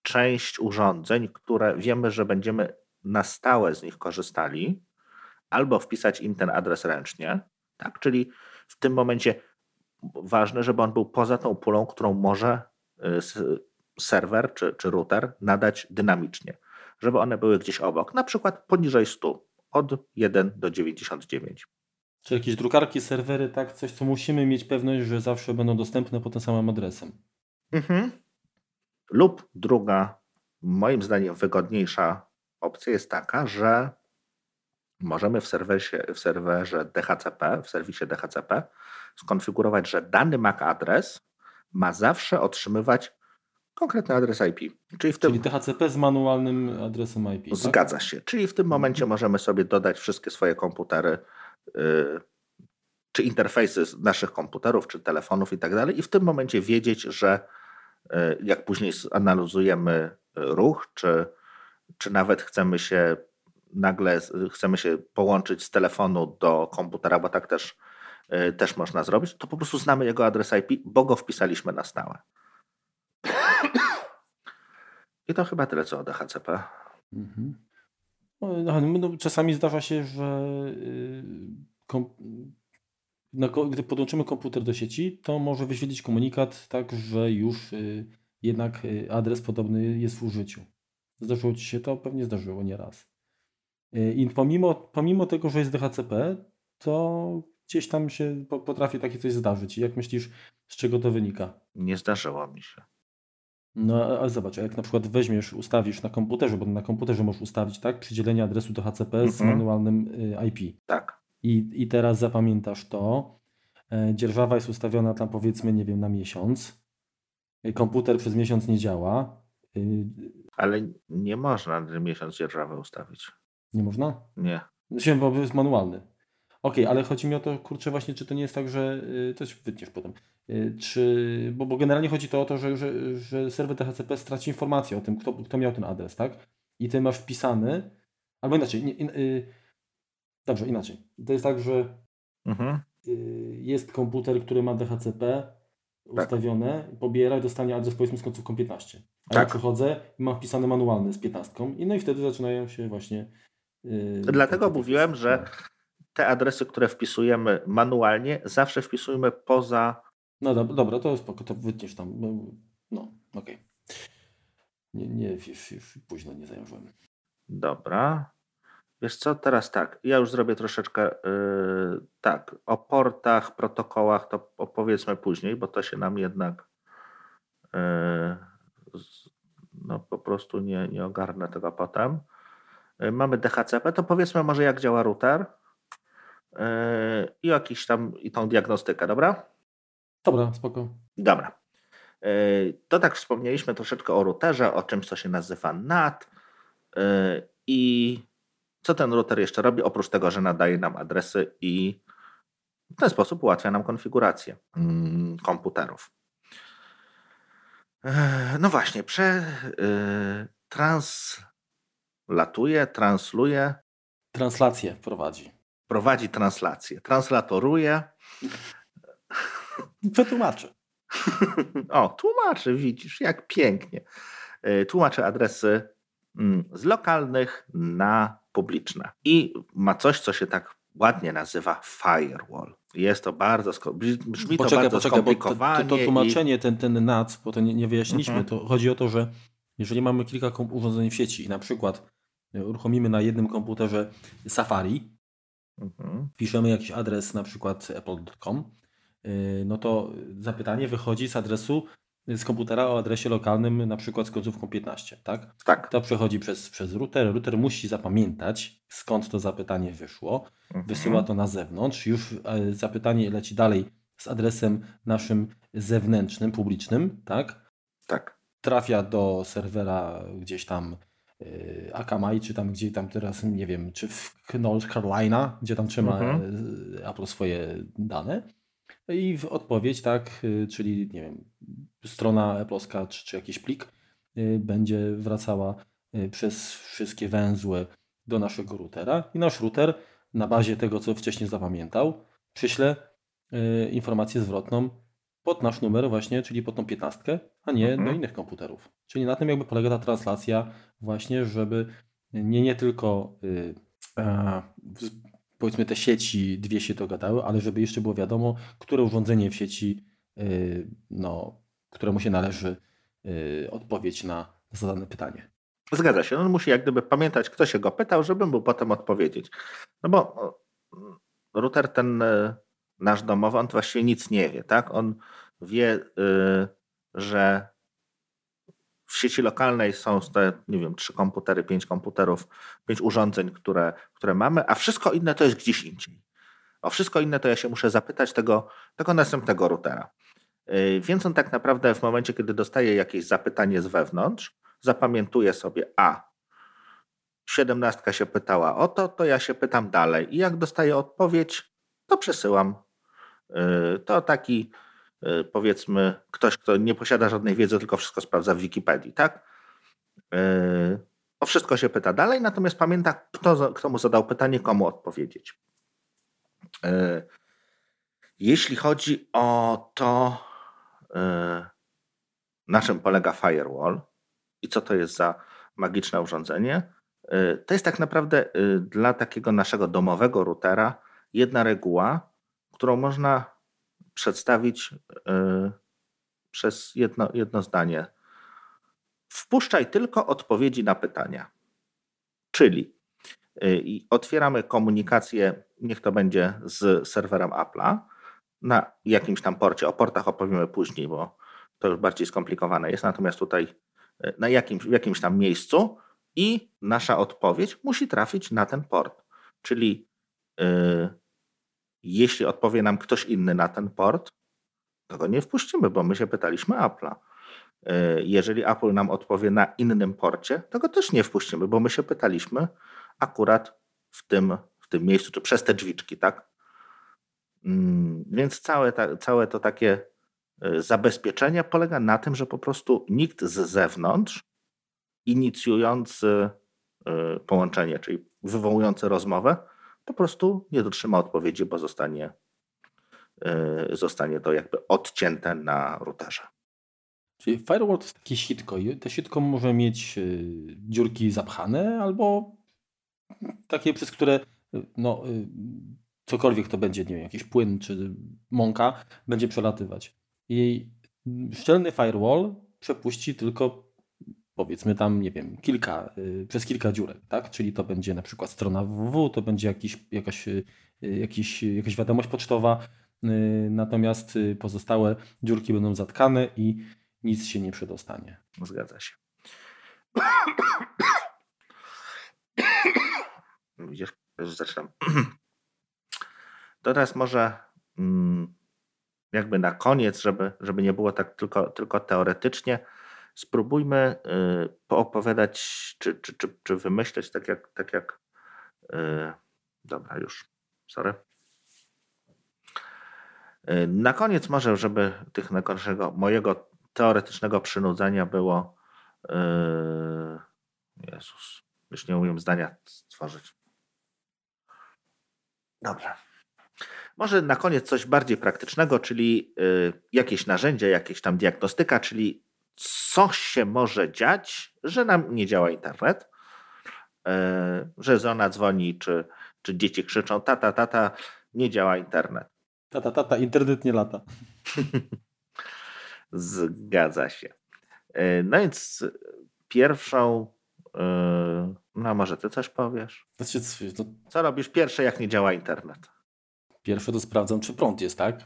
część urządzeń, które wiemy, że będziemy na stałe z nich korzystali, albo wpisać im ten adres ręcznie, tak? czyli w tym momencie ważne, żeby on był poza tą pulą, którą może y, serwer czy, czy router nadać dynamicznie, żeby one były gdzieś obok, na przykład poniżej 100, od 1 do 99. Czy jakieś drukarki, serwery, tak? Coś, co musimy mieć pewność, że zawsze będą dostępne pod tym samym adresem. Mhm. Lub druga, moim zdaniem wygodniejsza opcja jest taka, że możemy w serwerze, w serwerze DHCP, w serwisie DHCP skonfigurować, że dany MAC adres ma zawsze otrzymywać konkretny adres IP. Czyli, w tym, Czyli DHCP z manualnym adresem IP. Tak? Zgadza tak? się. Czyli w tym momencie możemy sobie dodać wszystkie swoje komputery, yy, czy interfejsy z naszych komputerów, czy telefonów i tak dalej, i w tym momencie wiedzieć, że E, jak później analizujemy e, ruch, czy, czy nawet chcemy się nagle chcemy się połączyć z telefonu do komputera, bo tak też, też można zrobić, to po prostu znamy jego adres IP, bo go wpisaliśmy na stałe. I to chyba tyle co o DHCP. Mhm. No, no, czasami zdarza się, że y, gdy podłączymy komputer do sieci, to może wyświetlić komunikat tak, że już y, jednak y, adres podobny jest w użyciu. Zdarzyło Ci się to? Pewnie zdarzyło nieraz. I pomimo, pomimo tego, że jest DHCP, to gdzieś tam się potrafi takie coś zdarzyć. Jak myślisz, z czego to wynika? Nie zdarzyło mi się. No ale zobacz, jak na przykład weźmiesz, ustawisz na komputerze, bo na komputerze możesz ustawić, tak, przydzielenie adresu DHCP mm -hmm. z mhm. manualnym IP. Tak i, i teraz zapamiętasz to. E, dzierżawa jest ustawiona tam powiedzmy, nie wiem, na miesiąc. E, komputer przez miesiąc nie działa. E, Ale nie można na miesiąc dzierżawę ustawić. Nie można? Nie. Znaczy, bo jest manualny. Okej, okay, ale chodzi mi o to, kurczę, właśnie, czy to nie jest tak, że to się wytniesz potem. Czy, bo, bo generalnie chodzi to o to, że, że, że serwer THCP straci informację o tym, kto, kto miał ten adres, tak? I ty masz wpisany, albo inaczej, nie, Dobrze, inaczej. To jest tak, że mhm. Y, jest komputer, który ma DHCP tak. ustawione, pobiera i dostanie adres powiedzmy z końcówką 15. A tak. ja przychodzę i mam wpisany manualny z 15. I no i wtedy zaczynają się właśnie. Yy, Dlatego mówiłem, że te adresy, które wpisujemy manualnie, zawsze wpisujemy poza. No dobra, dobra to spoko, to wytniesz tam. No, okej. Okay. Nie, nie, późno nie zająłem. Dobra. Wiesz co, teraz tak, ja już zrobię troszeczkę yy, tak, o portach, protokołach to opowiedzmy później, bo to się nam jednak yy, no po prostu nie, nie ogarnę tego potem. Yy, mamy DHCP, to powiedzmy może jak działa router yy, i jakiś tam i tą diagnostykę, dobra? Dobra, spoko. Dobra. Yy, to tak wspomnieliśmy troszeczkę o routerze, o czymś, co się nazywa NAT yy, i co ten router jeszcze robi, oprócz tego, że nadaje nam adresy i w ten sposób ułatwia nam konfigurację mm, komputerów. No właśnie, prze, translatuje, transluje. Translację prowadzi. prowadzi translację, translatoruje. Przetłumaczy. o, tłumaczy, widzisz, jak pięknie. E, tłumaczy adresy mm, z lokalnych na publiczne. I ma coś, co się tak ładnie nazywa firewall. Jest to bardzo, brzmi poczekaj, to bardzo poczekaj, skomplikowanie. Bo to, to, to tłumaczenie, i... ten, ten NAC, bo to nie, nie wyjaśniliśmy, mhm. to chodzi o to, że jeżeli mamy kilka urządzeń w sieci i na przykład e, uruchomimy na jednym komputerze Safari, mhm. piszemy jakiś adres na przykład apple.com, no to zapytanie wychodzi z adresu z komputera o adresie lokalnym, na przykład z końcówką 15, tak? Tak. To przechodzi przez, przez router. Router musi zapamiętać, skąd to zapytanie wyszło. Mhm. Wysyła to na zewnątrz. Już e, zapytanie leci dalej z adresem naszym zewnętrznym, publicznym, tak? Tak. Trafia do serwera gdzieś tam yy, Akamai, czy tam gdzie tam teraz, nie wiem, czy w North Carolina, gdzie tam trzyma mhm. E, Apple swoje dane i w odpowiedź, tak, y, czyli nie wiem, strona Apple'owska czy, czy jakiś plik y, będzie wracała y, przez wszystkie węzły do naszego routera i nasz router na bazie tego, co wcześniej zapamiętał, przyśle informację zwrotną pod nasz numer właśnie, czyli pod tą piętnastkę, a nie mhm. do innych komputerów. Czyli na tym jakby polega ta translacja właśnie, żeby nie, nie tylko powiedzmy te sieci dwie się dogadały, ale żeby jeszcze było wiadomo, które urządzenie w sieci, yy, no, któremu się należy yy, odpowiedź na zadane pytanie. Zgadza się. On musi jak gdyby pamiętać, kto się go pytał, żeby mu potem odpowiedzieć. No bo router ten y, nasz domowy, on właściwie nic nie wie, tak? On wie, y, że w sieci lokalnej są te, nie wiem, trzy komputery, pięć komputerów, pięć urządzeń, które, które mamy, a wszystko inne to jest gdzieś indziej. O wszystko inne to ja się muszę zapytać tego, tego następnego routera. Y, więc on tak naprawdę w momencie, kiedy dostaje jakieś zapytanie z wewnątrz, zapamiętuje sobie, a siedemnastka się pytała o to, to ja się pytam dalej. I jak dostaję odpowiedź, to przesyłam. Y, to taki powiedzmy ktoś, kto nie posiada żadnej wiedzy, tylko wszystko sprawdza w Wikipedii, tak? E, o wszystko się pyta dalej, natomiast pamięta, kto, kto mu zadał pytanie, komu odpowiedzieć. E, jeśli chodzi o to, na czym polega firewall i co to jest za magiczne urządzenie, to jest tak naprawdę dla takiego naszego domowego routera jedna reguła, którą można przedstawić e, przez jedno, jedno zdanie. Wpuszczaj tylko odpowiedzi na pytania. Czyli e, otwieramy komunikację, niech to będzie z serwerem Apple'a, na jakimś tam porcie. O portach opowiemy później, bo to już bardziej skomplikowane jest. Natomiast tutaj e, na jakimś, w jakimś tam miejscu i nasza odpowiedź musi trafić na ten port. Czyli jeśli odpowie nam ktoś inny na ten port, to go nie wpuścimy, bo my się pytaliśmy Apple'a. E, jeżeli Apple nam odpowie na innym porcie, to go też nie wpuścimy, bo my się pytaliśmy akurat w tym, w tym miejscu, czy przez te drzwiczki, tak? Mm, więc całe, ta, całe to takie e, zabezpieczenie polega na tym, że po prostu nikt z zewnątrz inicjujący e, połączenie, czyli wywołujący rozmowę, po prostu nie dotrzyma odpowiedzi, bo zostanie, e, zostanie to jakby odcięte na routerze. Czyli firewall to jest takie sitko to sitko może mieć e, dziurki zapchane albo takie, przez które no, e, cokolwiek to będzie, nie wiem, jakiś płyn czy mąka, będzie przelatywać. I szczelny firewall przepuści tylko powiedzmy tam, nie wiem, kilka, y, przez kilka dziurek, tak? Czyli to będzie na przykład strona www, to będzie jakiś, jakaś, y, jakiś, jakaś wiadomość pocztowa, y, natomiast pozostałe dziurki będą zatkane i nic się nie przedostanie. Zgadza się. Widzisz, już zaczynam. Teraz może mm, jakby na koniec, żeby, żeby nie było tak tylko, tylko teoretycznie, spróbujmy y, poopowiadać, czy, czy, czy, czy wymyśleć tak jak, tak jak. Y, dobra, już. Sorry. Y, na koniec może, żeby tych naszego, mojego teoretycznego przynudzenia było Jezus, już nie umiem zdania stworzyć. Dobrze. Może na koniec coś bardziej praktycznego, czyli jakieś narzędzie, jakieś tam diagnostyka, czyli co się może dziać, że nam nie działa internet, y, że żona dzwoni, czy, czy dzieci krzyczą, tata, tata, nie działa internet. Tata, tata, internet nie lata. Zgadza się. Y, no więc pierwszą, no może ty coś powiesz? Znaczy, to... Co robisz pierwsze, jak nie działa internet? Pierwsze to sprawdzam, czy prąd jest, tak?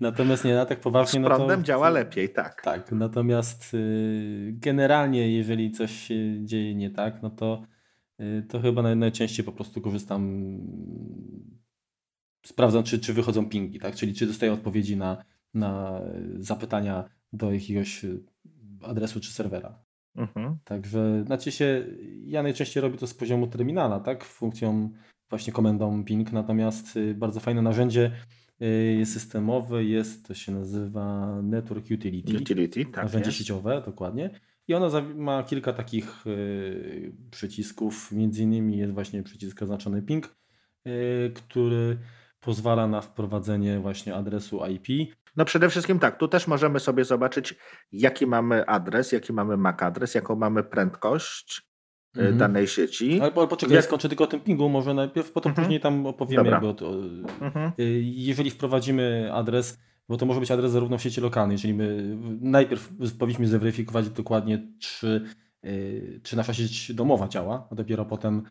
Natomiast nie na tak poważnie. Z prądem no to, działa lepiej, tak. Tak, natomiast y, generalnie, jeżeli coś się dzieje nie tak, no to, y, to chyba najczęściej po prostu korzystam. Sprawdzam, czy, czy wychodzą pingi, tak? Czyli czy dostaję odpowiedzi na, na zapytania do jakiegoś adresu czy serwera. Mhm. Także znaczy się, ja najczęściej robię to z poziomu terminala, tak? Funkcją właśnie komendą ping, natomiast y, bardzo fajne narzędzie y, systemowe jest, to się nazywa Network Utility. Utility, tak Narzędzie jest. sieciowe, dokładnie. I ono ma kilka takich y, przycisków, między innymi jest właśnie przycisk oznaczony ping, który pozwala na wprowadzenie właśnie adresu IP. No przede wszystkim tak, tu też możemy sobie zobaczyć, jaki mamy adres, jaki mamy MAC adres, jaką mamy prędkość, mhm. danej sieci. Ale poczekaj, Jak... skończę tylko o tym pingu, może najpierw, potem mhm. później tam opowiemy. Jakby o to. Mhm. E, jeżeli wprowadzimy adres, bo to może być adres zarówno w sieci lokalnej, jeżeli my najpierw powinniśmy zweryfikować dokładnie, czy, e, czy nasza sieć domowa działa, a dopiero potem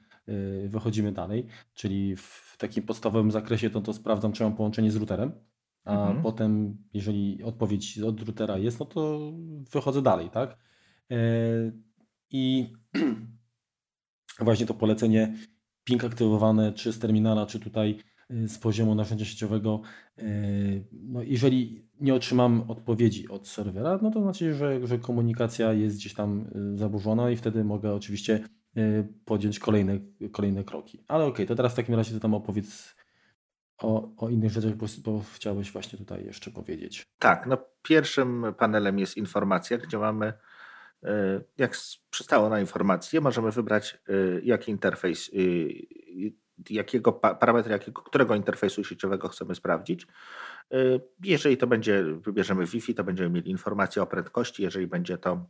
wychodzimy dalej, czyli w takim podstawowym zakresie to, to sprawdzam, czy mam połączenie z routerem, a mhm. potem, jeżeli odpowiedź od routera jest, no to wychodzę dalej, tak? I właśnie to polecenie ping aktywowane czy z terminala, czy tutaj y, z poziomu narzędzia sieciowego. Y, no jeżeli nie otrzymam odpowiedzi od serwera, no to znaczy, że, że komunikacja jest gdzieś tam y, zaburzona i wtedy mogę oczywiście podjąć kolejne, kolejne kroki. Ale okej, okay, to teraz w takim razie to tam opowiedz o, o innych rzeczach, bo, bo chciałeś właśnie tutaj jeszcze powiedzieć. Tak, no pierwszym panelem jest informacja, gdzie mamy jak przystało na informację, możemy wybrać e, jaki interfejs, e, jakiego parametr, jakiego, którego interfejsu sieciowego chcemy sprawdzić. Jeżeli to będzie, wybierzemy Wi-Fi, to będziemy mieli informację o prędkości. Jeżeli będzie to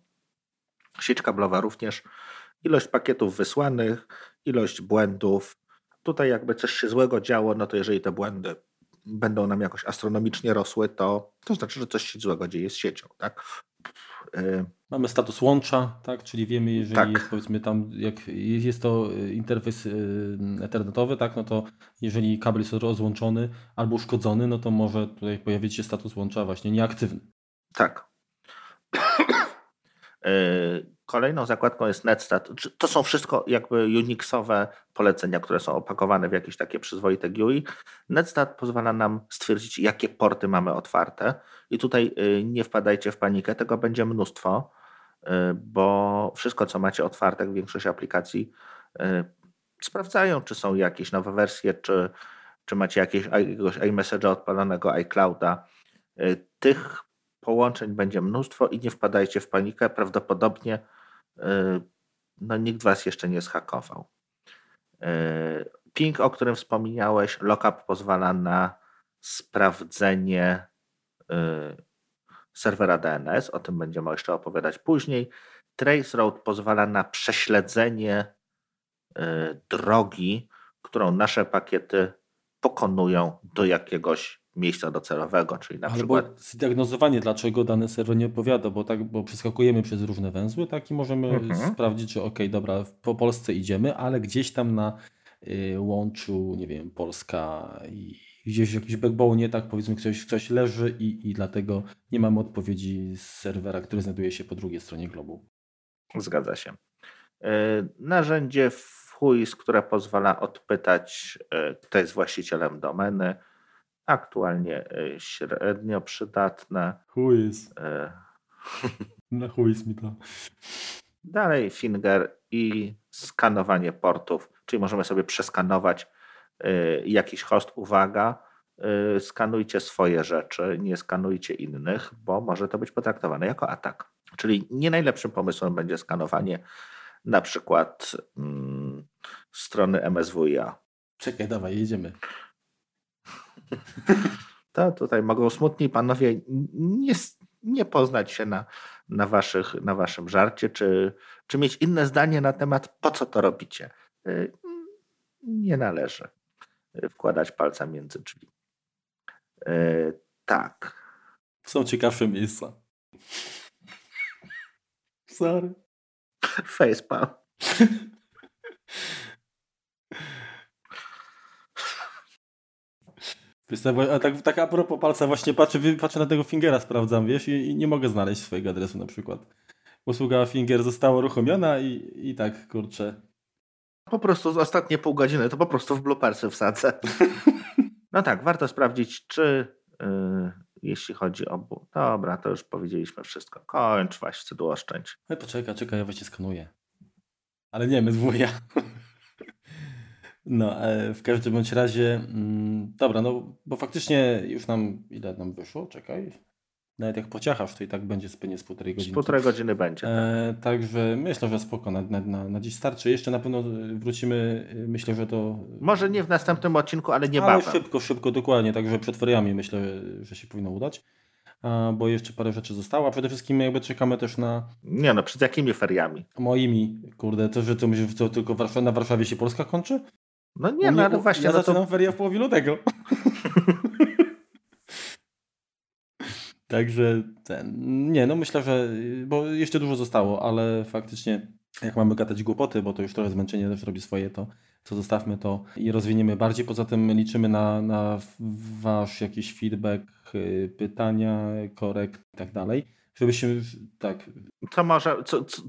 sieć kablowa, również ilość pakietów wysłanych, ilość błędów. Tutaj jakby coś się złego działo, no to jeżeli te błędy będą nam jakoś astronomicznie rosły, to, to znaczy, że coś się złego dzieje z siecią. Tak? Y, Mamy status łącza, tak? Czyli wiemy, jeżeli tak. jest powiedzmy tam, jak jest to y, interfejs y, ethernetowy, tak? No to jeżeli kabel jest rozłączony albo uszkodzony, no to może tutaj pojawić się status łącza właśnie nieaktywny. Tak. Kolejną zakładką jest Netstat. To są wszystko jakby Unixowe polecenia, które są opakowane w jakieś takie przyzwoite GUI. Netstat pozwala nam stwierdzić, jakie porty mamy otwarte. I tutaj y, nie wpadajcie w panikę, tego będzie mnóstwo, y, bo wszystko, co macie otwarte, większość aplikacji y, sprawdzają, czy są jakieś nowe wersje, czy, czy macie jakieś, jakiegoś iMessage'a odpalonego, iClouda. Tych połączeń będzie mnóstwo i nie wpadajcie w panikę. Prawdopodobnie no, nikt was jeszcze nie zhakował. Ping, o którym wspomniałeś, lockup pozwala na sprawdzenie serwera DNS, o tym będziemy jeszcze opowiadać później. Traceroute pozwala na prześledzenie drogi, którą nasze pakiety pokonują do jakiegoś miejsca docelowego, czyli na Albo przykład... zdiagnozowanie, dlaczego dany serwer nie odpowiada, bo, tak, bo przeskakujemy przez różne węzły, tak i możemy mhm. sprawdzić, że ok, dobra, po Polsce idziemy, ale gdzieś tam na y, łączu, nie wiem, Polska i gdzieś w jakimś backbone, tak powiedzmy, ktoś, ktoś leży i, i dlatego nie mamy odpowiedzi z serwera, który znajduje się po drugiej stronie globu. Zgadza się. Y, narzędzie FUIS, które pozwala odpytać, y, kto jest właścicielem domeny, aktualnie e, średnio przydatne. E, Na chuj mi to. Dalej finger i skanowanie portów, czyli możemy sobie przeskanować e, jakiś host. Uwaga, skanujcie swoje rzeczy, nie skanujcie innych, bo może to być potraktowane jako atak. Czyli nie najlepszym pomysłem będzie skanowanie na przykład mm, strony MSWiA Czekaj, dawaj, jedziemy. To tutaj mogą smutni panowie nie, nie poznać się na, na, waszych, na waszym żarcie, czy, czy mieć inne zdanie na temat, po co to robicie. Y, nie należy wkładać palca między drzwi. Y, tak. Są ciekawsze miejsca. Sorry. Facepalm. A tak, tak a propos palca właśnie patrzę, patrzę na tego fingera, sprawdzam, wiesz, i, i, nie mogę znaleźć swojego adresu na przykład. Usługa finger została uruchomiona i, i tak, kurczę. Po prostu z ostatnie pół godziny to po prostu w bloopersy wsadzę. No tak, warto sprawdzić, czy yy, jeśli chodzi o... Dobra, to już powiedzieliśmy wszystko. Kończ, właśnie, chcę tu oszczędź. No poczekaj, czekaj, ja właśnie skanuję. Ale nie, my dwóje. No, e, w każdym bądź razie, mm, dobra, no bo faktycznie już nam, ile nam wyszło? Czekaj. Nawet jak pociachasz, to i tak będzie spędnie z półtorej godziny. Z półtorej godziny będzie. E, tak. także myślę, że spoko, na, na, na, dziś starczy. Jeszcze na pewno wrócimy, myślę, że to... Może nie w następnym odcinku, ale niebawem. Ale szybko, szybko, dokładnie, także przed feriami myślę, że się powinno udać bo jeszcze parę rzeczy zostało, a przede wszystkim jakby czekamy też na... Nie no, przed jakimi feriami? Moimi, kurde, to, że to, co, tylko na Warszawie się Polska kończy? No nie, no ale właśnie. Ja no zaczynam to... ferie w połowie lutego. Także ten, nie, no myślę, że, bo jeszcze dużo zostało, ale faktycznie jak mamy gadać głupoty, bo to już trochę zmęczenie też robi swoje, to, to zostawmy to i rozwiniemy bardziej. Poza tym liczymy na, na wasz jakiś feedback, y, pytania, korekt i tak dalej. Żebyśmy, tak. Co może, co, co,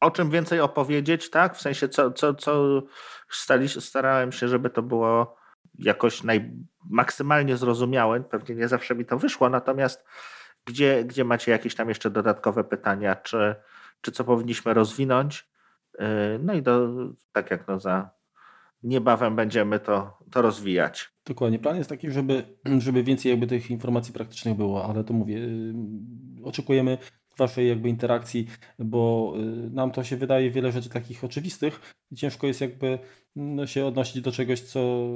o czym więcej opowiedzieć, tak? W sensie, co, co, co stali, starałem się, żeby to było jakoś naj, maksymalnie zrozumiałe. Pewnie nie zawsze mi to wyszło, natomiast gdzie, gdzie macie jakieś tam jeszcze dodatkowe pytania, czy, czy co powinniśmy rozwinąć? Y, no i do, tak jak no za niebawem będziemy to, to rozwijać. Dokładnie. Plan jest taki, żeby, żeby więcej jakby tych informacji praktycznych było, ale to mówię, y, oczekujemy Waszej jakby interakcji, bo y, nam to się wydaje wiele rzeczy takich oczywistych i ciężko jest jakby no, się odnosić do czegoś, co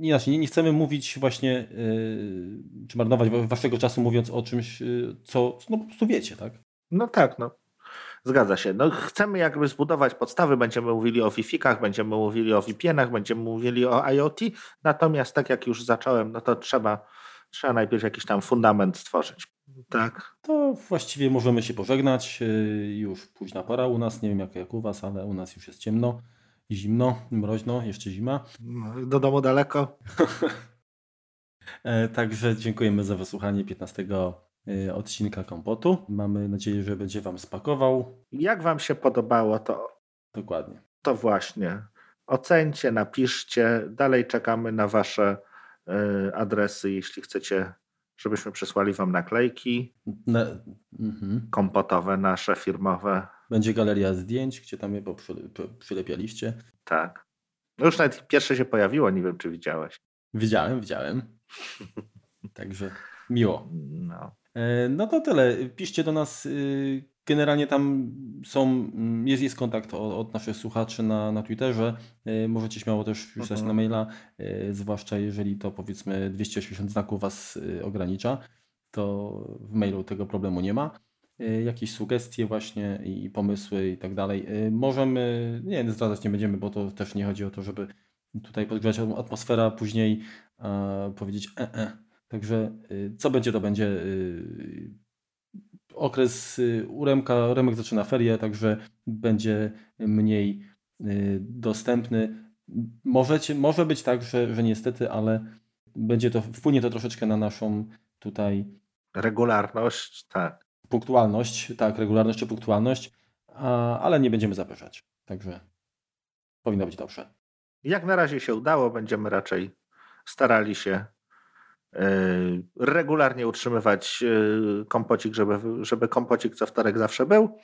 inaczej, nie, nie chcemy mówić właśnie, yy, czy marnować waszego czasu mówiąc o czymś, co no, po prostu wiecie, tak? No tak, no. Zgadza się. No, chcemy jakby zbudować podstawy, będziemy mówili o Wi-Fi-kach, będziemy mówili o VPN-ach, będziemy mówili o IoT, natomiast tak jak już zacząłem, no to trzeba, trzeba najpierw jakiś tam fundament stworzyć. Tak. To właściwie możemy się pożegnać. Y, już późna pora u nas, nie wiem jak, jak u was, ale u nas już jest ciemno i zimno, mroźno, jeszcze zima. Do domu daleko. E, także dziękujemy za wysłuchanie 15 Y, odcinka kompotu. Mamy nadzieję, że będzie Wam spakował. Jak Wam się podobało, to. Dokładnie. To właśnie. Ocencie, napiszcie. Dalej czekamy na Wasze y, adresy, jeśli chcecie, żebyśmy przysłali Wam naklejki. Na... Mhm. Kompotowe, nasze firmowe. Będzie galeria zdjęć, gdzie tam je przylepialiście. Tak. No już nawet pierwsze się pojawiło, nie wiem, czy widziałeś. Widziałem, widziałem. Także miło. No. E, no to tyle. Piszcie do nas. Y, generalnie tam są, mm, jest, jest kontakt od, naszych słuchaczy na, na Twitterze. E, możecie śmiało też pisać na mhm. maila, e, zwłaszcza jeżeli to powiedzmy 280 znaków Was y, ogranicza, to w mailu tego problemu nie ma. Jakieś sugestie właśnie i pomysły i tak dalej. Możemy, nie zdradzać nie będziemy, bo to też nie chodzi o to, żeby tutaj podgrzać atmosfera, później powiedzieć e, e, Także y, co będzie, to będzie y, okres y, u Remka. Remek zaczyna ferie, także będzie mniej dostępny. Możecie, może być tak, że, że niestety, ale będzie to, wpłynie to troszeczkę na naszą tutaj regularność, tak. Punktualność, tak, regularność czy punktualność, a, ale nie będziemy zapeszać. Także powinno być dobrze. Jak na razie się udało, będziemy raczej starali się regularnie utrzymywać e, kompocik, żeby, żeby kompocik co wtorek zawsze był,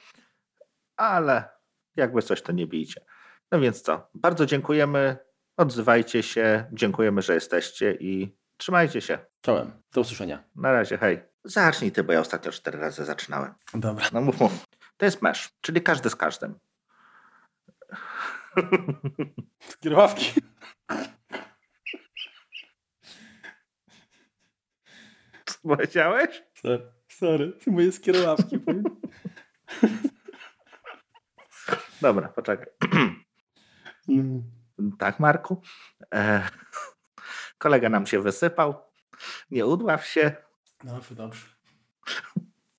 ale jakby coś to nie bijcie. No więc co, bardzo dziękujemy, odzywajcie się, dziękujemy, że jesteście i trzymajcie się. Czołem, do usłyszenia. Na razie, hej. Zacznij ty, bo ja ostatnio cztery razy zaczynałem. Dobra. No mów, mów. To jest mesz, czyli każdy z każdym. Kierowawki. Powiedziałeś? Sorry, sorry. moje skierowawki. Dobra, poczekaj. No. Tak, Marku. E, kolega nam się wysypał. Nie udław się. Dobrze, dobrze.